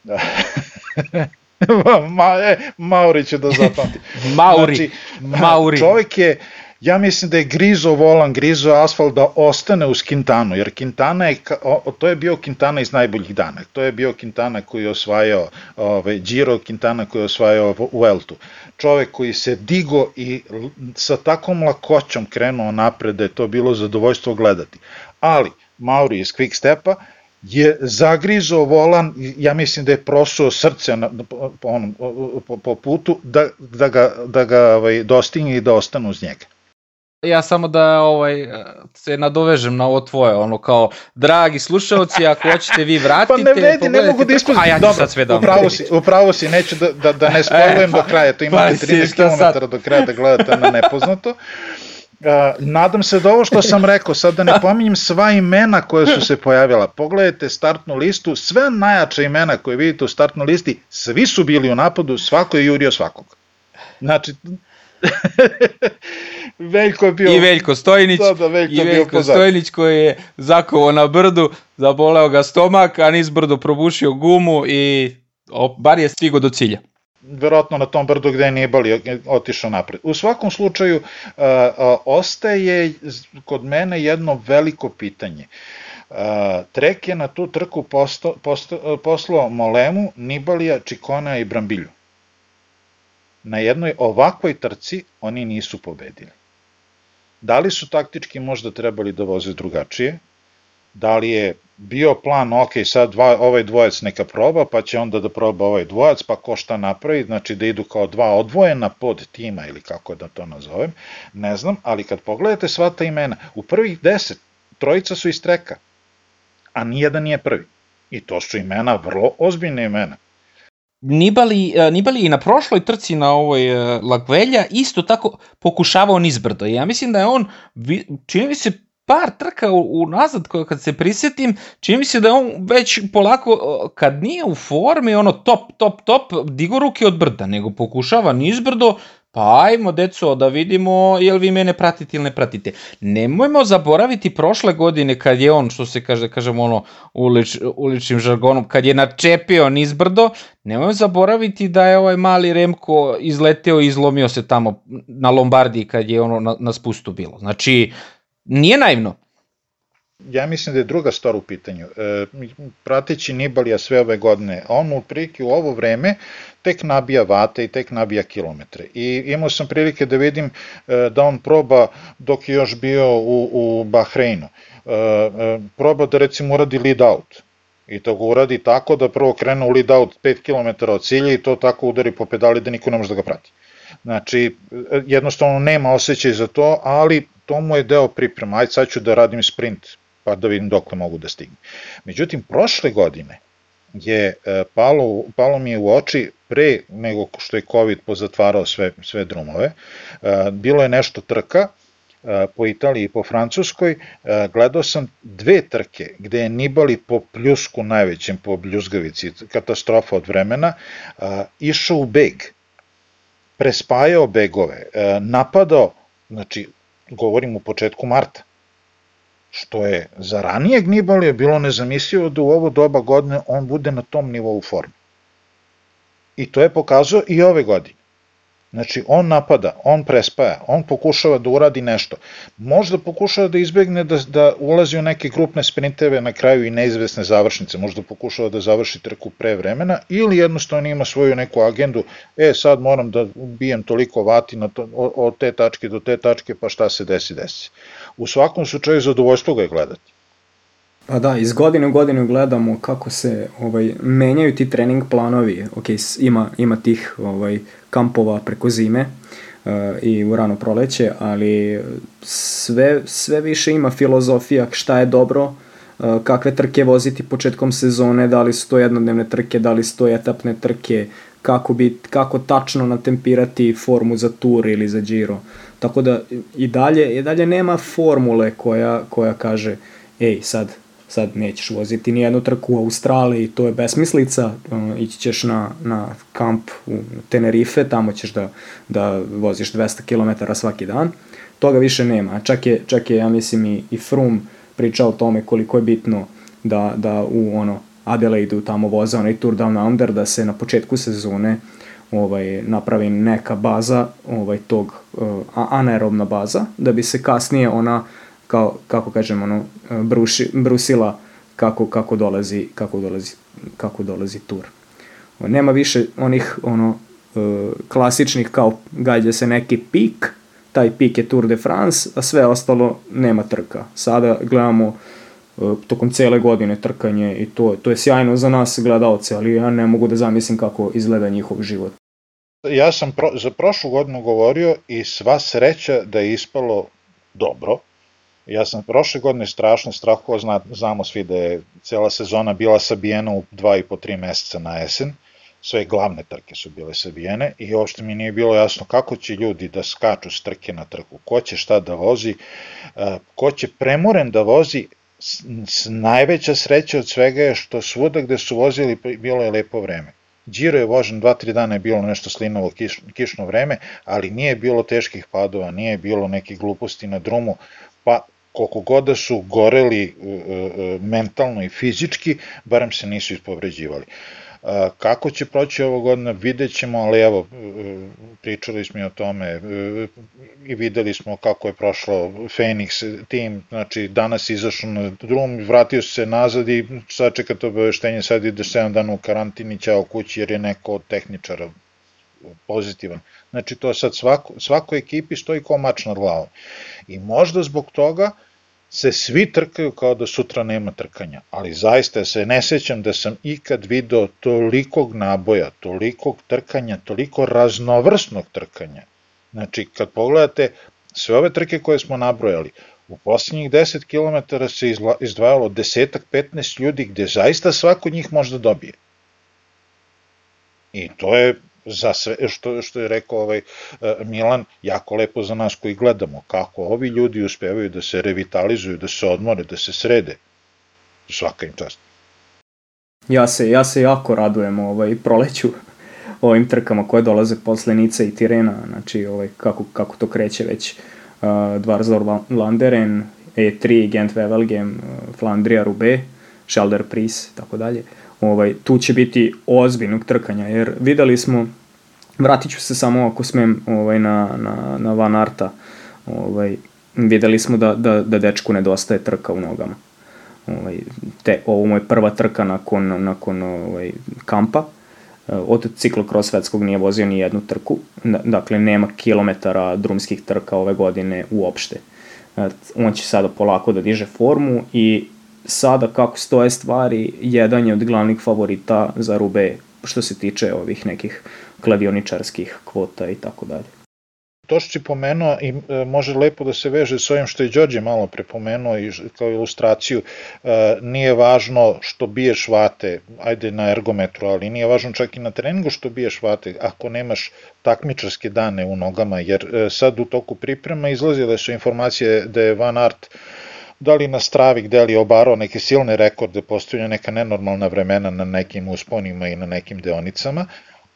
*laughs* Ma, e, Mauri će da zapamti. Mauri, znači, Mauri. Čovjek je, ja mislim da je grizo volan, grizo asfalt da ostane uz Quintanu, jer Quintana je, to je bio Quintana iz najboljih dana, to je bio Quintana koji je osvajao ove, Giro, Quintana koji je osvajao Vueltu. Čovek koji se digo i sa takvom lakoćom krenuo napred da je to bilo zadovoljstvo gledati. Ali, Mauri iz Quick Stepa, je zagrizo volan, ja mislim da je prosuo srce na, po, po, po putu da, da ga, da ga ovaj, dostigne i da ostane uz njega ja samo da ovaj se nadovežem na ovo tvoje, ono kao dragi slušaoci, ako hoćete vi vratite, *laughs* pa ne vredi, ne mogu da ispazim. A ja Dobro, sad sve da upravo si, upravo si, neću da, da, da ne *laughs* spojlujem do kraja, to imate pa 13 km do kraja da gledate na nepoznato. *laughs* Uh, nadam se da ovo što sam rekao, sad da ne pominjem sva imena koje su se pojavila. Pogledajte startnu listu, sve najjače imena koje vidite u startnoj listi, svi su bili u napadu, svako je jurio svakog. Znači, Veljko je bio... I Veljko Stojnić, da, da, Veljko i Veljko Stojnić koji je zakovo na brdu, zaboleo ga stomak, a niz brdo probušio gumu i o, bar je stigo do cilja verovatno na tom brdu gde nije bali otišao napred. U svakom slučaju, a, a, ostaje kod mene jedno veliko pitanje. A, Trek je na tu trku posto, posto, poslao Molemu, Nibalija, Čikona i Brambilju na jednoj ovakvoj trci oni nisu pobedili. Da li su taktički možda trebali da voze drugačije? Da li je bio plan, ok, sad dva, ovaj dvojac neka proba, pa će onda da proba ovaj dvojac, pa ko šta napravi, znači da idu kao dva odvojena pod tima ili kako da to nazovem, ne znam, ali kad pogledate sva ta imena, u prvih deset, trojica su iz treka, a nijedan nije prvi. I to su imena, vrlo ozbiljne imena. Nibali, e, Nibali i na prošloj trci na ovoj e, Lagvelja isto tako pokušavao nizbrdo. Ja mislim da je on, čini mi se, par trka unazad kad se prisetim, čini mi se da je on već polako, kad nije u formi, ono top, top, top, digo ruke od brda, nego pokušava nizbrdo, pa ajmo deco da vidimo jel vi mene pratite ili ne pratite. Nemojmo zaboraviti prošle godine kad je on, što se kaže, kažemo ono ulič, uličnim žargonom, kad je načepio nizbrdo, nemojmo zaboraviti da je ovaj mali Remko izleteo i izlomio se tamo na Lombardiji kad je ono na, na spustu bilo. Znači, nije naivno. Ja mislim da je druga stvar u pitanju. E, prateći Nibalija sve ove godine, on u prilike u ovo vreme tek nabija vate i tek nabija kilometre. I imao sam prilike da vidim e, da on proba dok je još bio u, u Bahreinu. E, e, proba da recimo uradi lead out. I to ga uradi tako da prvo krene u lead out 5 km od cilja i to tako udari po pedali da niko ne može da ga prati. Znači, jednostavno nema osjećaj za to, ali to mu je deo priprema, ajde sad ću da radim sprint, pa da vidim dok mogu da stignem. Međutim, prošle godine je e, palo, palo mi je u oči pre nego što je COVID pozatvarao sve, sve drumove, e, bilo je nešto trka, e, po Italiji i po Francuskoj, gledao sam dve trke gde je Nibali po pljusku najvećem, po bljuzgavici, katastrofa od vremena, išao u beg, prespajao begove, napadao, znači govorim u početku marta, što je za ranijeg Nibalija bilo nezamislivo da u ovo doba godine on bude na tom nivou forme. I to je pokazao i ove godine. Znači, on napada, on prespaja, on pokušava da uradi nešto. Možda pokušava da izbegne da, da ulazi u neke grupne sprinteve na kraju i neizvesne završnice, možda pokušava da završi trku pre vremena ili jednostavno ima svoju neku agendu, e sad moram da ubijem toliko vati na to, od te tačke do te tačke, pa šta se desi, desi. U svakom slučaju zadovoljstvo ga je gledati. Pa da, iz godine u godinu gledamo kako se ovaj menjaju ti trening planovi. Ok, ima, ima tih ovaj, kampova preko zime uh, i u rano proleće, ali sve, sve više ima filozofija šta je dobro, uh, kakve trke voziti početkom sezone, da li su to jednodnevne trke, da li su to etapne trke, kako, bi, kako tačno natempirati formu za tur ili za Giro. Tako da i dalje, i dalje nema formule koja, koja kaže ej sad sad nećeš voziti ni jednu trku u Australiji, to je besmislica, uh, ići ćeš na, na kamp u Tenerife, tamo ćeš da, da voziš 200 km svaki dan, toga više nema. Čak je, čak je ja mislim, i, i Froome pričao o tome koliko je bitno da, da u ono, Adelaidu tamo voza onaj Tour Down Under, da se na početku sezone ovaj, napravi neka baza ovaj, tog uh, anaerobna baza, da bi se kasnije ona kao, kako kažem, ono, bruši, brusila kako, kako dolazi, kako dolazi, kako dolazi tur. Nema više onih, ono, e, klasičnih kao gađa se neki pik, taj pik je Tour de France, a sve ostalo nema trka. Sada gledamo tokom cele godine trkanje i to, to je sjajno za nas gledalce, ali ja ne mogu da zamislim kako izgleda njihov život. Ja sam pro, za prošlu godinu govorio i sva sreća da je ispalo dobro, Ja sam prošle godine strašno strahovao, zna, znamo svi da je cela sezona bila sabijena u dva i po tri meseca na jesen, sve glavne trke su bile sabijene i uopšte mi nije bilo jasno kako će ljudi da skaču s trke na trku, ko će šta da vozi, ko će premoren da vozi, najveća sreća od svega je što svuda gde su vozili bilo je lepo vreme. Giro je vožen 2-3 dana je bilo nešto slinovo kiš, kišno vreme, ali nije bilo teških padova, nije bilo nekih gluposti na drumu, pa koliko god da su goreli e, e, mentalno i fizički, barem se nisu ispovređivali. Kako će proći ovo godina, vidjet ćemo, ali evo, e, pričali smo o tome i videli smo kako je prošlo Phoenix tim, znači danas izašao na drum, vratio se nazad i sačekate obaveštenje, sad ide 7 dana u karantini, ćao kući jer je neko od tehničara pozitivan. Znači to sad svako, svako ekipi stoji kao mač nad glavom. I možda zbog toga se svi trkaju kao da sutra nema trkanja, ali zaista se ne sećam da sam ikad video tolikog naboja, tolikog trkanja, toliko raznovrsnog trkanja. Znači, kad pogledate sve ove trke koje smo nabrojali, u poslednjih 10 km se izdvajalo desetak, 15 ljudi gde zaista svako njih može da dobije. I to je za sve, što, što je rekao ovaj e, Milan, jako lepo za nas koji gledamo, kako ovi ljudi uspevaju da se revitalizuju, da se odmore, da se srede. Svaka im čast. Ja se, ja se jako radujem ovaj, proleću *laughs* ovim trkama koje dolaze posle Nice i Tirena, znači ovaj, kako, kako to kreće već uh, Dvarzor Landeren, E3, Gent Wevelgem, uh, Flandrija Rube, Schelder Pris, tako dalje. Ovaj, tu će biti ozbiljnog trkanja, jer videli smo, vratit ću se samo ako smem ovaj, na, na, na Van Arta, ovaj, videli smo da, da, da dečku nedostaje trka u nogama. Ovaj, te, ovo mu je prva trka nakon, nakon ovaj, kampa, od ciklokros svetskog nije vozio ni jednu trku, dakle nema kilometara drumskih trka ove godine uopšte. On će sada polako da diže formu i sada kako stoje stvari, jedan je od glavnih favorita za Rube što se tiče ovih nekih kladioničarskih kvota i tako dalje. To što si pomenuo i e, može lepo da se veže s ovim što je Đorđe malo prepomenuo i kao ilustraciju, e, nije važno što biješ vate, ajde na ergometru, ali nije važno čak i na treningu što biješ vate, ako nemaš takmičarske dane u nogama, jer e, sad u toku priprema izlazile su informacije da je Van Art da li na stravi gde li obarao neke silne rekorde, postavljaju neka nenormalna vremena na nekim usponima i na nekim deonicama,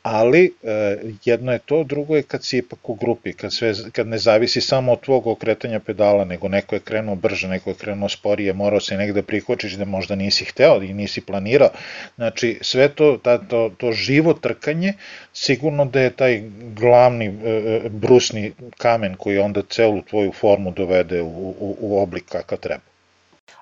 ali e, jedno je to, drugo je kad si ipak u grupi, kad, sve, kad ne zavisi samo od tvog okretanja pedala, nego neko je krenuo brže, neko je krenuo sporije, morao se negde prihvačiš da možda nisi hteo i nisi planirao. Znači, sve to, ta, to, to živo trkanje, sigurno da je taj glavni e, e brusni kamen koji onda celu tvoju formu dovede u, u, u oblik kakav treba.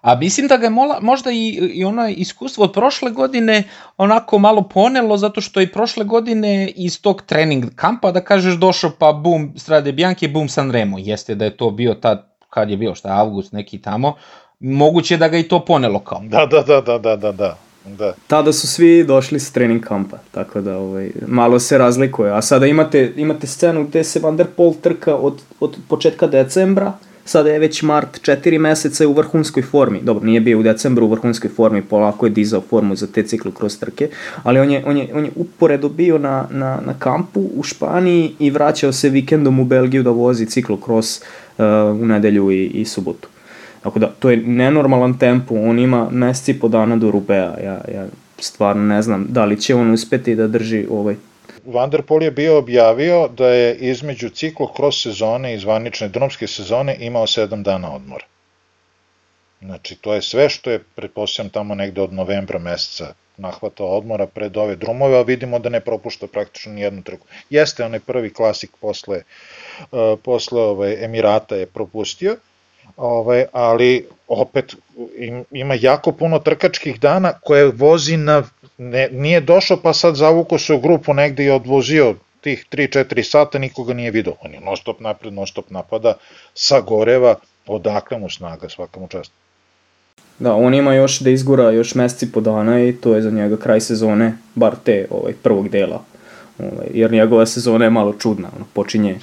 A mislim da ga je mola, možda i, i ono iskustvo od prošle godine onako malo ponelo, zato što i prošle godine iz tog trening kampa, da kažeš, došao pa bum Strade Bianchi, bum Sanremo. Jeste da je to bio tad, kad je bio, šta, avgust neki tamo, moguće da ga i to ponelo kao. Da, da, da, da, da, da, da. Da. Tada su svi došli s trening kampa, tako da ovaj, malo se razlikuje. A sada imate, imate scenu gde se Van der Pol trka od, od početka decembra, sada je već mart, četiri meseca u vrhunskoj formi. Dobro, nije bio u decembru u vrhunskoj formi, polako je dizao formu za te ciklu kroz trke, ali on je, on je, on je uporedo bio na, na, na kampu u Španiji i vraćao se vikendom u Belgiju da vozi ciklokros uh, u nedelju i, i subotu. Tako da, to je nenormalan tempo, on ima meseci po dana do Rubea, ja, ja stvarno ne znam da li će on uspeti da drži ovaj Vanderpool je bio objavio da je između ciklo kroz sezone i zvanične drumske sezone imao 7 dana odmora. Znači, to je sve što je, pretpostavljam, tamo negde od novembra meseca nahvatao odmora pred ove drumove, a vidimo da ne propušta praktično ni jednu trku. Jeste onaj prvi klasik posle, uh, posle ovaj, Emirata je propustio, ovaj, ali opet ima jako puno trkačkih dana koje vozi na ne, nije došao pa sad zavuko se u grupu negde i odvozio tih 3-4 sata, nikoga nije vidio. On je non stop napred, non stop napada, sagoreva, odakle mu snaga, svaka čast. Da, on ima još da izgura još meseci po dana i to je za njega kraj sezone, bar te ovaj, prvog dela. Ovaj, jer njegova sezona je malo čudna, ono, počinje,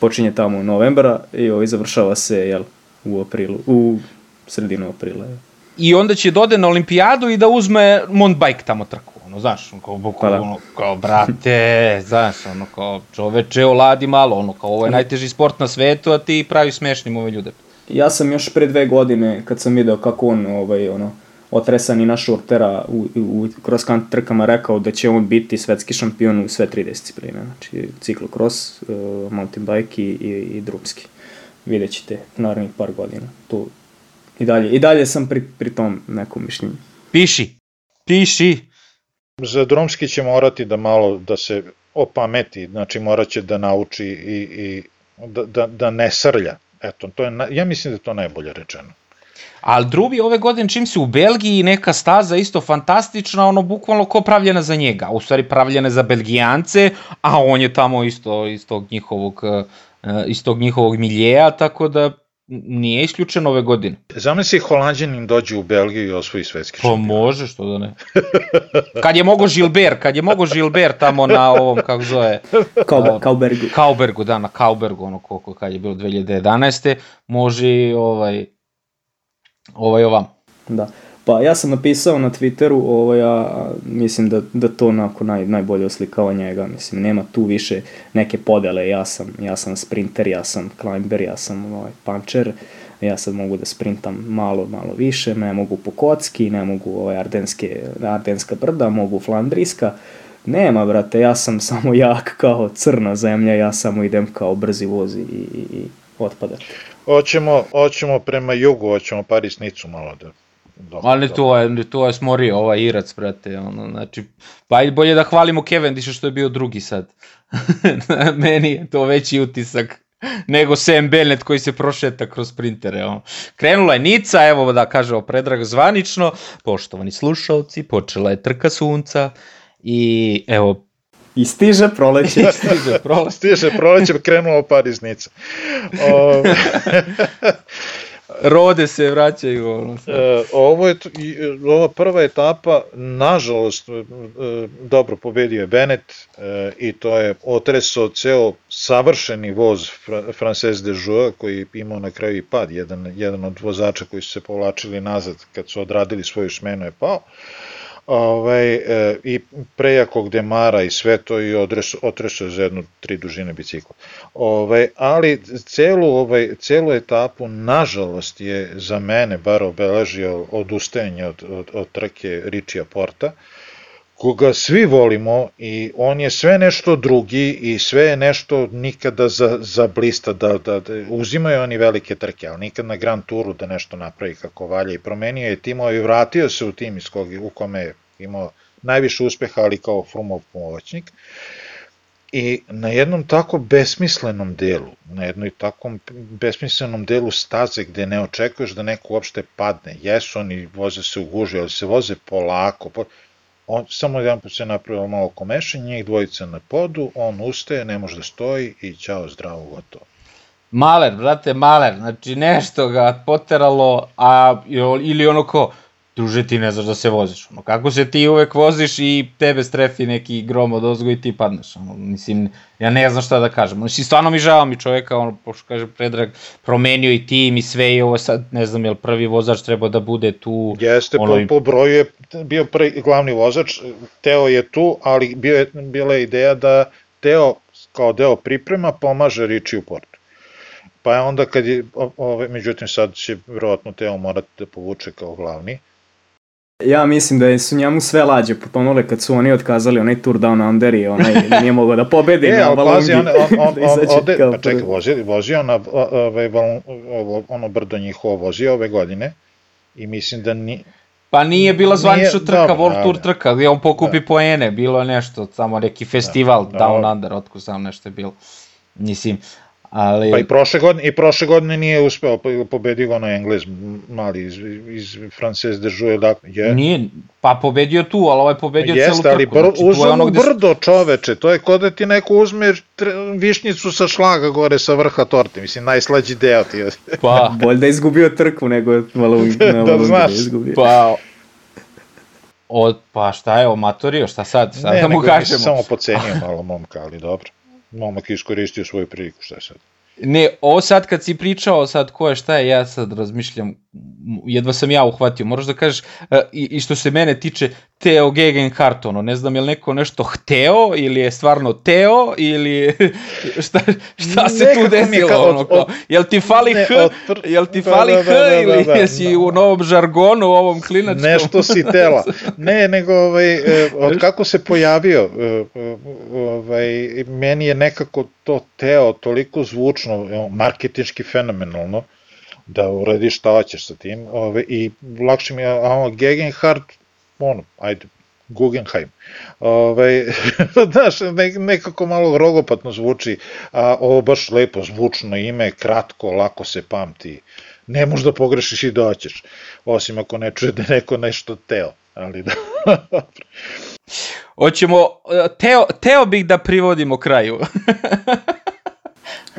počinje tamo u novembra i ovaj, završava se jel, u aprilu, u sredinu aprila. Jel i onda će dode da na olimpijadu i da uzme mountain tamo trku. Ono, znaš, ono, kao, bukvalno, pa da. ono, kao, brate, znaš, ono, kao, čoveče, oladi malo, ono, kao, ovo je najteži sport na svetu, a ti pravi smešnim ove ljude. Ja sam još pre dve godine, kad sam video kako on, ovaj, ono, otresani na šurtera u, u cross country trkama rekao da će on biti svetski šampion u sve tri discipline, znači ciklocross, uh, mountain bike i, i, i drumski. Vidjet ćete narednih par godina. Tu, I dalje, i dalje sam pri, pri tom nekom mišljenju. Piši, piši. Za drumski će morati da malo da se opameti, znači moraće da nauči i, i da, da, da ne srlja. Eto, to je, ja mislim da je to najbolje rečeno. Ali drugi ove godine čim se u Belgiji neka staza isto fantastična, ono bukvalno ko pravljena za njega, u stvari pravljena za Belgijance, a on je tamo isto iz tog njihovog, eh, iz tog njihovog miljeja, tako da nije isključeno ove godine. Zamisli Holandjanin dođe u Belgiju i osvoji svetski Pa može, što da ne. kad je mogo Gilbert, kad je mogo Gilbert tamo na ovom, kako zove... Kao, Kaubergu. Kaubergu, da, na Kaubergu, ono koliko kad je bilo 2011. Može ovaj, ovaj ovam. Da. Pa ja sam napisao na Twitteru, ovo ja mislim da, da to onako naj, najbolje oslikava njega, mislim nema tu više neke podele, ja sam, ja sam sprinter, ja sam climber, ja sam ovaj, puncher, ja sad mogu da sprintam malo, malo više, ne mogu po kocki, ne mogu ovaj, ardenske, ardenska brda, mogu flandrijska, nema brate, ja sam *laughs* samo jak kao crna zemlja, ja samo idem kao brzi voz i, i, i otpada. Hoćemo, hoćemo prema jugu, hoćemo Paris-Nicu malo da Dobro, Ali to je, to je smorio ovaj Irac, brate, ono, znači, pa i bolje da hvalimo Cavendisha što je bio drugi sad. *laughs* Meni je to veći utisak nego Sam Bennett koji se prošeta kroz printere. Ono. Krenula je Nica, evo da kažemo predrag zvanično, poštovani slušalci, počela je trka sunca i evo I stiže proleće. *laughs* stiže proleće. stiže proleće, krenulo Paris Nica. *laughs* O, Rode se vraćaju. Ono, e, ovo je, ova prva etapa, nažalost, e, dobro pobedio je Bennett e, i to je otresao ceo savršeni voz Frances de Joux koji je imao na kraju i pad. Jedan, jedan od vozača koji su se povlačili nazad kad su odradili svoju smenu je pao. Ovaj, e, I prejakog demara i sve to i otresao za jednu tri dužine bicikla. Ovaj, ali celu, ovaj, celu etapu, nažalost, je za mene bar obeležio odustajanje od, od, od trke Ričija Porta, koga svi volimo i on je sve nešto drugi i sve je nešto nikada za, za blista da, da, da uzimaju oni velike trke, ali nikad na Grand Touru da nešto napravi kako valja i promenio je timove i vratio se u tim iz kog, u kome je imao najviše uspeha, ali kao Frumov pomoćnik. I na jednom tako besmislenom delu, na jednoj takvom besmislenom delu staze gde ne očekuješ da neko uopšte padne, jesu oni voze se u guži, ali se voze polako, po... on samo jedan put se napravio malo komešanje, njih dvojica na podu, on ustaje, ne može da stoji i ćao, zdravo, gotovo. Maler, brate, maler, znači nešto ga poteralo, a, ili ono ko, druže ti ne znaš da se voziš. Ono, kako se ti uvek voziš i tebe strefi neki grom od ozgo i ti padneš. Ono, mislim, ja ne znam šta da kažem. Mislim, stvarno mi žao mi čoveka, ono, pošto kaže Predrag, promenio i tim i sve i ovo sad, ne znam, jel prvi vozač treba da bude tu. Jeste, ono, po, po broju je bio prvi, glavni vozač, Teo je tu, ali bio je, bila je ideja da Teo kao deo priprema pomaže Riči u portu. Pa je onda kad je, ove, međutim sad će verovatno Teo morati da povuče kao glavni, Ja mislim da su njemu sve lađe potonule kad su oni otkazali onaj Tour Down Under i onaj *laughs* nije mogao da pobedi e, na Valongi. on, on, on, *laughs* da ode, pa čekaj, vozi, vozio na ovaj, ono brdo njihovo vozio ove godine i mislim da ni, Pa nije bila zvanična trka, dobro, World Tour trka, gdje on pokupi da. poene, bilo je nešto, samo neki festival da, Down. Under, otko sam nešto je bilo. Mislim, Ali... Pa i prošle godine, i prošle godine nije uspeo, pa pobedio ga na Englez, mali iz, iz Frances de Jouet, da, je. Nije, pa pobedio tu, ali ovaj pobedio Jeste, celu trku. Jeste, ali znači, uzme mu brdo čoveče, to je kod da ti neko uzme višnjicu sa šlaga gore sa vrha torte, mislim, najslađi deo ti je. Pa, *laughs* bolje da je izgubio trku nego malo, *laughs* da, malo da, znaš. Da izgubio. Pa, od, pa šta je, omatorio, šta sad, šta ne, da mu kažemo? Ne, samo pocenio malo momka, ali dobro momak iskoristio svoju priliku, šta sad? Ne, ovo sad kad si pričao sad ko je šta je, ja sad razmišljam, jedva sam ja uhvatio, moraš da kažeš, e, i, i što se mene tiče, Teo Gegenhardt, ono, ne znam je li neko nešto hteo, ili je stvarno Teo, ili *laughs* šta, šta se Nekako tu desilo, kao, ono, kao, jel ti fali ne, H, otpr... jel ti da, fali da, H, da, da, ili da, da, jesi da. u novom žargonu, u ovom klinačkom? Nešto si tela. *laughs* Ne, nego, ovaj, e, od kako se pojavio, e, ovaj, meni je nekako to Teo toliko zvučno, marketinški fenomenalno, da uradiš šta hoćeš sa tim, ove, i lakše mi je, a ono, Gegenhardt, ono, ajde, Guggenheim. Ove, *laughs* znaš, ne, nekako malo rogopatno zvuči, a ovo baš lepo zvučno ime, kratko, lako se pamti. ne možeš da pogrešiš i doćeš, osim ako ne čuje da neko nešto teo, ali da... *laughs* Hoćemo, teo, teo bih da privodimo kraju. *laughs*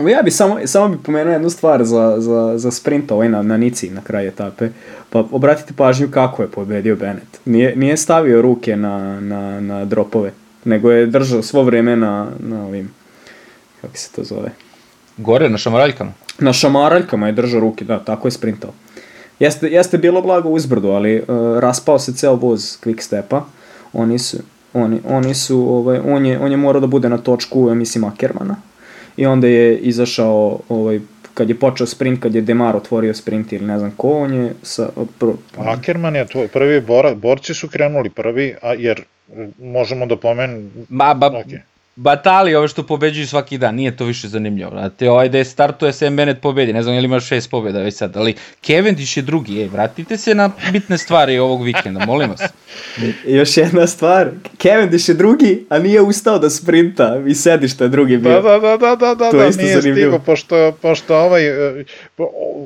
Ja bi samo, samo bi pomenuo jednu stvar za, za, za sprint ovaj na, na Nici na kraju etape. Pa obratite pažnju kako je pobedio Bennett. Nije, nije stavio ruke na, na, na dropove, nego je držao svo vreme na, na ovim, kako se to zove? Gore, na šamaraljkama? Na šamaraljkama je držao ruke, da, tako je sprintao. Jeste, jeste bilo blago uzbrdo, ali uh, raspao se ceo voz quick stepa. Oni su, oni, oni su, ovaj, on, je, on je morao da bude na točku, ja mislim, Ackermana i onda je izašao ovaj, kad je počeo sprint, kad je Demar otvorio sprint ili ne znam ko, on je sa... Pr... Ackerman je tvoj prvi borac, borci su krenuli prvi, a, jer možemo da pomen... Ma, ba, okay batali ove što pobeđuju svaki dan, nije to više zanimljivo. Znate, ovaj da je startuje Sam Bennett pobedi, ne znam je li ima šest pobjeda već sad, ali Cavendish je drugi, ej, vratite se na bitne stvari ovog vikenda, molim vas. I *laughs* još jedna stvar, Cavendish je drugi, a nije ustao da sprinta i sedi što je drugi bio. Da, da, da, da, da, to da, isto nije zanimljivo. stigo, pošto, pošto ovaj, e,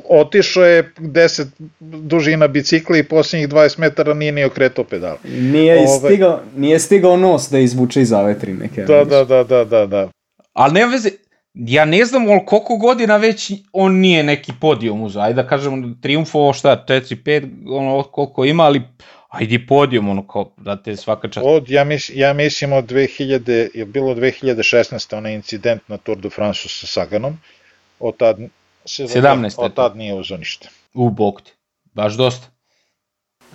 otišao je 10 dužina bicikla i posljednjih 20 metara nije ni okretao pedal. Nije, ovaj... stigao, nije stigao nos da izvuče iz avetrine. Da, da, da, da, da, da. Ali nema veze, ja ne znam koliko godina već on nije neki podijum uzao. Ajde da kažemo triumfo šta, 4-5, ono koliko ima, ali ajde podijum, ono kao, da te svaka čast. Od, ja, mis, ja mislim od 2000, je bilo 2016. onaj incident na Tour de France sa Saganom, od tad, 17. Od tad nije uzao ništa. U, bog ti, baš dosta.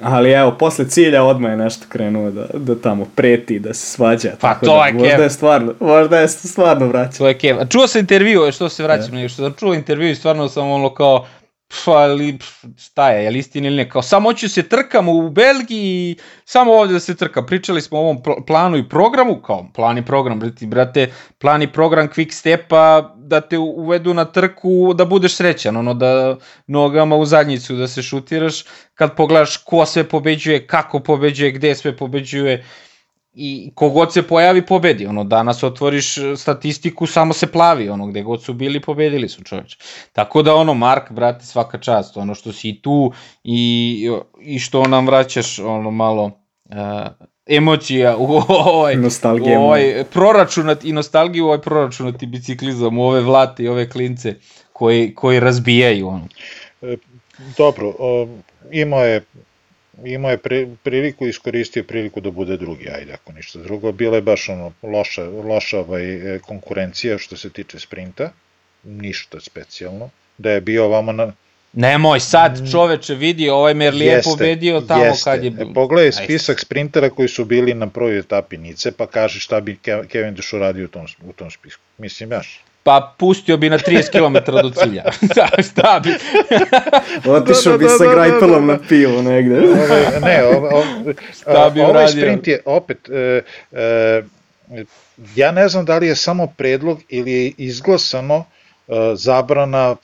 Ali evo, posle cilja odmah je nešto krenuo da, da tamo preti, da se svađa. Pa tako to da, je možda Kev. je stvarno, možda je stvarno vraća. To je Kev. Čuo sam intervju, što se vraćam, yeah. što sam čuo intervju i stvarno sam ono kao, pa ali šta je, je li istina ili ne, kao samo hoću se trkam u Belgiji, samo ovde da se trkam, pričali smo o ovom planu i programu, kao plan i program, brate, brate, plan i program quick stepa, da te uvedu na trku, da budeš srećan, ono da nogama u zadnjicu da se šutiraš, kad pogledaš ko sve pobeđuje, kako pobeđuje, gde sve pobeđuje, i kogod se pojavi pobedi, ono danas otvoriš statistiku samo se plavi, ono gde god su bili pobedili su čoveče. Tako da ono Mark brate svaka čast, ono što si tu i i što nam vraćaš ono malo uh, emocija u ovaj nostalgija u ovaj proračunat i nostalgiju u ovaj proračunati biciklizam u ove vlate i ove klince koji koji razbijaju ono. E, dobro, o, imao je imao je priliku, iskoristio priliku da bude drugi, ajde ako ništa drugo. Bila je baš ono loša, loša ovaj, konkurencija što se tiče sprinta, ništa specijalno. Da je bio ovamo na, Nemoj sad mm. čoveče vidi, ovaj Merlije jeste, pobedio tamo jeste. kad je... E, pogledaj spisak sprintera koji su bili na prvoj etapi Nice, pa kaži šta bi Kevin Dušu radio u tom, u tom spisku. Mislim, jaš. Pa pustio bi na 30 km do cilja. *laughs* šta bi? Otišao bi sa grajpelom na pivo negde. Ove, ne, ove, *laughs* ove, šta bi ovaj sprint je opet... E, e, ja ne znam da li je samo predlog ili je izglasano E, zabrana,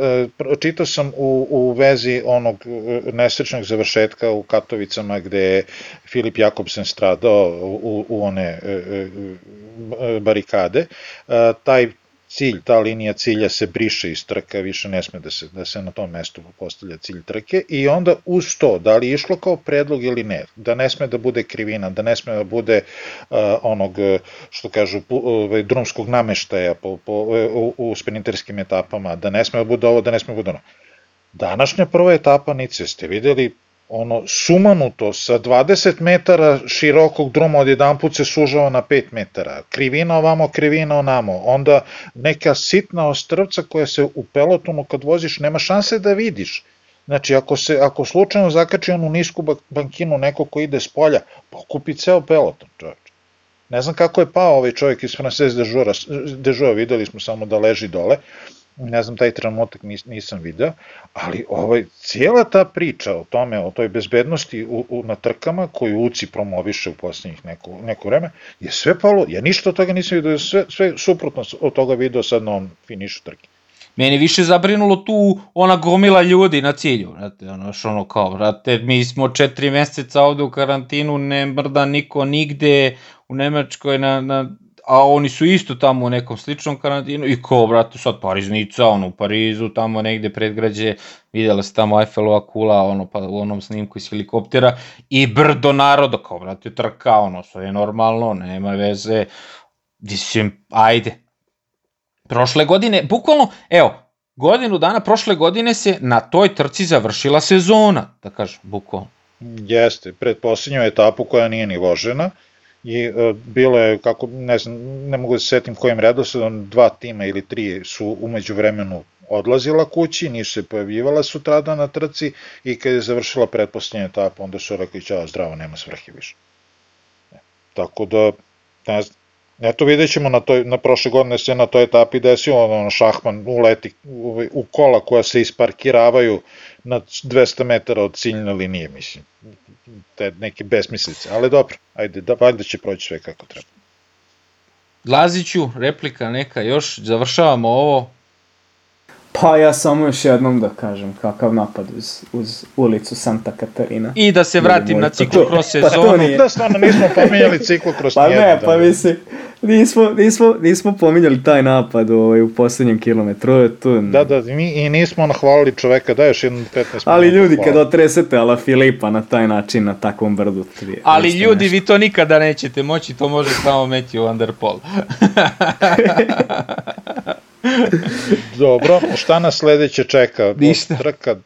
e, čitao sam u, u vezi onog e, nesrećnog završetka u Katovicama gde je Filip Jakobsen stradao u, u one barikade, taj cilj, ta linija cilja se briše iz trka, više ne sme da se, da se na tom mestu postavlja cilj trke i onda uz to, da li je išlo kao predlog ili ne, da ne sme da bude krivina, da ne sme da bude uh, onog, što kažu, ovaj, drumskog nameštaja po, po, u, u sprinterskim etapama, da ne sme da bude ovo, da ne sme da bude ono. Današnja prva etapa Nice, ste videli ono sumanuto sa 20 metara širokog druma jedan put se sužava na 5 metara, krivina ovamo, krivina onamo, onda neka sitna ostrvca koja se u pelotonu kad voziš nema šanse da vidiš, Znači, ako, se, ako slučajno zakači onu nisku bankinu neko ko ide s polja, pokupi ceo peloton, čovječ. Ne znam kako je pao ovaj čovjek iz Frances dežura, dežura, videli smo samo da leži dole, ne znam, taj trenutak nis, nisam video, ali ovaj, cijela ta priča o tome, o toj bezbednosti u, u, na trkama koju UCI promoviše u poslednjih neko, neko vreme, je sve palo, ja ništa od toga nisam video, sve, sve suprotno od toga video sad na ovom finišu trke. Meni više zabrinulo tu ona gomila ljudi na cilju, brate, ono što ono kao, brate, mi smo četiri meseca ovde u karantinu, ne mrda niko nigde, u Nemačkoj na, na a oni su isto tamo u nekom sličnom karantinu i ko, brate, sad Pariznica, ono, u Parizu, tamo negde predgrađe, vidjela se tamo Eiffelova kula, ono, pa u onom snimku iz helikoptera, i brdo naroda, kao, brate, trka, ono, sve je normalno, nema veze, mislim, ajde. Prošle godine, bukvalno, evo, godinu dana prošle godine se na toj trci završila sezona, da kažem, bukvalno. Jeste, pred posljednju etapu koja nije ni vožena, i e, bilo je, kako, ne znam, ne mogu da se setim kojim redosledom, dva tima ili tri su umeđu vremenu odlazila kući, nisu se pojavljivala sutrada na trci i kad je završila pretposlednja etapa, onda su rekli, čao, zdravo, nema svrhe više. E, tako da, ne znam, Eto vidjet ćemo na, toj, na prošle godine se na toj etapi desio ono šahman uleti u, u kola koja se isparkiravaju na 200 metara od ciljne linije, mislim te neke besmislice, ali dobro, ajde, da, valjda će proći sve kako treba. Laziću, replika neka još, završavamo ovo. Pa ja samo još jednom da kažem kakav napad uz, uz ulicu Santa Katarina. I da se vratim na ciklokros sezonu. Pa to nije. Da, stvarno nismo pominjali ciklokros pa ne, pa mislim, nismo, nismo, nismo pominjali taj napad ovaj, u poslednjem kilometru. Tu... Da, da, mi i nismo nahvalili čoveka, da još jednom 15 minuta. Ali ljudi, hvala. kad otresete Ala Filipa na taj način, na takvom brdu. Tri, Ali ljudi, nešto. vi to nikada nećete moći, to može samo meći u Underpol. *laughs* Dobro, šta nas sledeće čeka? Ništa. Trka.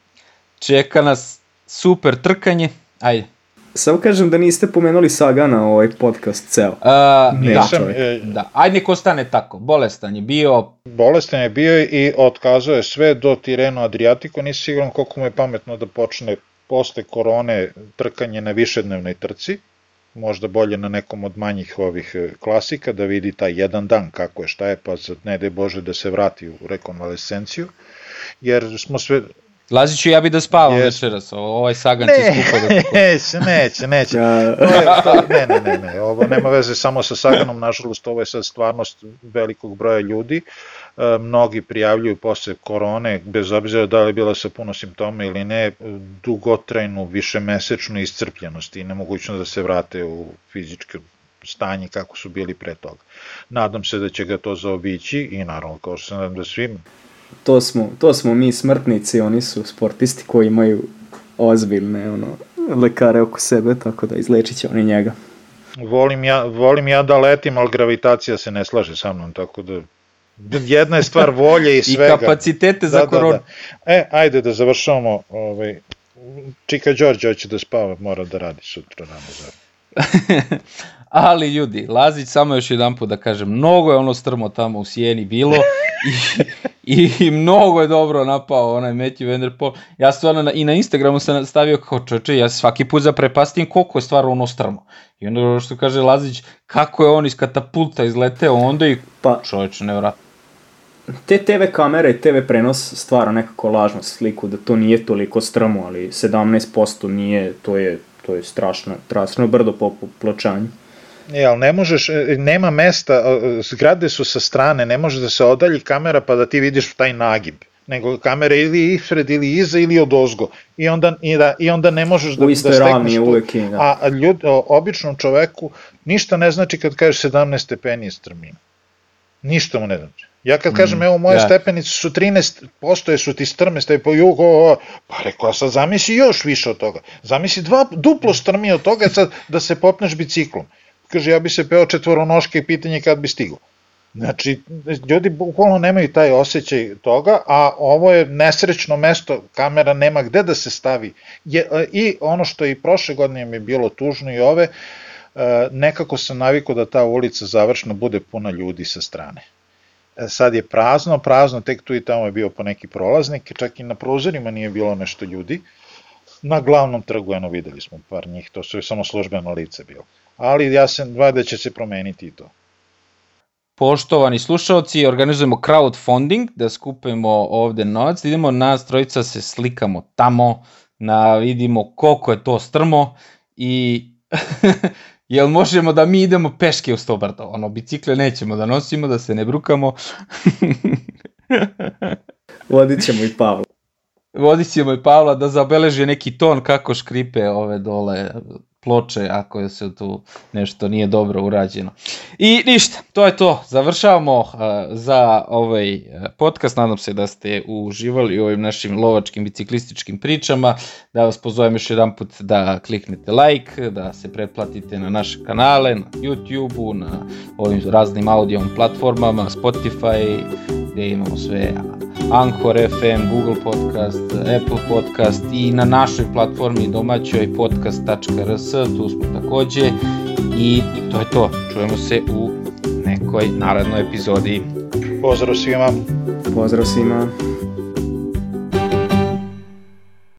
Čeka nas super trkanje. Ajde. Samo kažem da niste pomenuli Sagana ovaj podcast ceo. Uh, da, e, da. Ajde nek ostane tako. Bolestan je bio. Bolestan je bio i otkazao sve do Tireno Adriatico. Nisi siguran koliko mu je pametno da počne posle korone trkanje na višednevnoj trci. Možda bolje na nekom od manjih ovih e, klasika da vidi taj jedan dan kako je, šta je, pa ne daj Bože da se vrati u rekonvalescenciju. Jer smo sve, Laziću ja bi da spavam yes. večeras, ovaj Sagan ne, će skupo da... *laughs* Neće, neće, neće. ne, ne, ne, ne, ovo nema veze samo sa Saganom, nažalost ovo je sad stvarnost velikog broja ljudi. E, mnogi prijavljuju posle korone, bez obzira da li je bila sa puno simptoma ili ne, dugotrajnu, višemesečnu iscrpljenost i nemogućnost da se vrate u fizičke stanje kako su bili pre toga. Nadam se da će ga to zaobići i naravno kao što se nadam da svim to smo, to smo mi smrtnici, oni su sportisti koji imaju ozbiljne ono, lekare oko sebe, tako da izlečit će oni njega. Volim ja, volim ja da letim, ali gravitacija se ne slaže sa mnom, tako da jedna je stvar volje i svega. I kapacitete za da, koronu. Da, da. E, ajde da završavamo. Ovaj, Čika Đorđe hoće da spava, mora da radi sutra rano. *laughs* Ali ljudi, Lazić, samo još jedan put da kažem, mnogo je ono strmo tamo u Sijeni bilo *laughs* i, i mnogo je dobro napao onaj Matthew Vanderpool. Ja stvarno na, i na Instagramu sam stavio kao čoče, ja svaki put zaprepastim koliko je stvarno ono strmo. I onda što kaže Lazić, kako je on iz katapulta izleteo onda i pa, čoveče, nevratno te TV kamere i TV prenos stvara nekako lažnu sliku da to nije toliko strmo, ali 17% nije, to je, to je strašno, strašno brdo po pločanju. E, ali ne možeš, e, nema mesta, zgrade su sa strane, ne može da se odalji kamera pa da ti vidiš taj nagib nego kamera ili ispred ili iza ili od ozgo i onda, i da, i onda ne možeš da, u da stekneš tu. Uvek je, da. A ljud, običnom čoveku ništa ne znači kad kažeš 17 stepeni strmina. Ništa mu ne znači. Ja kad kažem, mm, evo moje da. stepenice su 13, postoje su ti strme, ste po jugo, pa rekao, a sad zamisli još više od toga. Zamisli dva, duplo strmi od toga sad da se popneš biciklom kaže ja bi se peo četvoronoške i pitanje kad bi stigo. Znači, ljudi bukvalno nemaju taj osjećaj toga, a ovo je nesrećno mesto, kamera nema gde da se stavi. Je, I ono što i prošle godine mi je bilo tužno i ove, e, nekako sam navikao da ta ulica završno bude puna ljudi sa strane. E, sad je prazno, prazno, tek tu i tamo je bio po neki prolaznik, čak i na prozorima nije bilo nešto ljudi. Na glavnom trgu, eno videli smo par njih, to su samo službeno lice bilo ali ja se, da će se promeniti i to. Poštovani slušalci, organizujemo crowdfunding da skupimo ovde novac, idemo na strojica se slikamo tamo, na vidimo koliko je to strmo i *laughs* jel možemo da mi idemo peške u Stobardo, ono bicikle nećemo da nosimo, da se ne brukamo. *laughs* Vodit ćemo i Pavla. Vodit ćemo i Pavla da zabeleži neki ton kako škripe ove dole ploče ako se tu nešto nije dobro urađeno. I ništa, to je to. Završavamo uh, za ovaj podcast. Nadam se da ste uživali u ovim našim lovačkim biciklističkim pričama. Da vas pozovem još jedan put da kliknete like, da se pretplatite na naše kanale, na YouTube-u, na ovim raznim audio platformama, Spotify, gde imamo sve Anchor FM, Google Podcast, Apple Podcast i na našoj platformi domaćoj podcast.rs, tu smo takođe i to je to. Čujemo se u nekoj narednoj epizodi. Pozdrav svima. Pozdrav svima.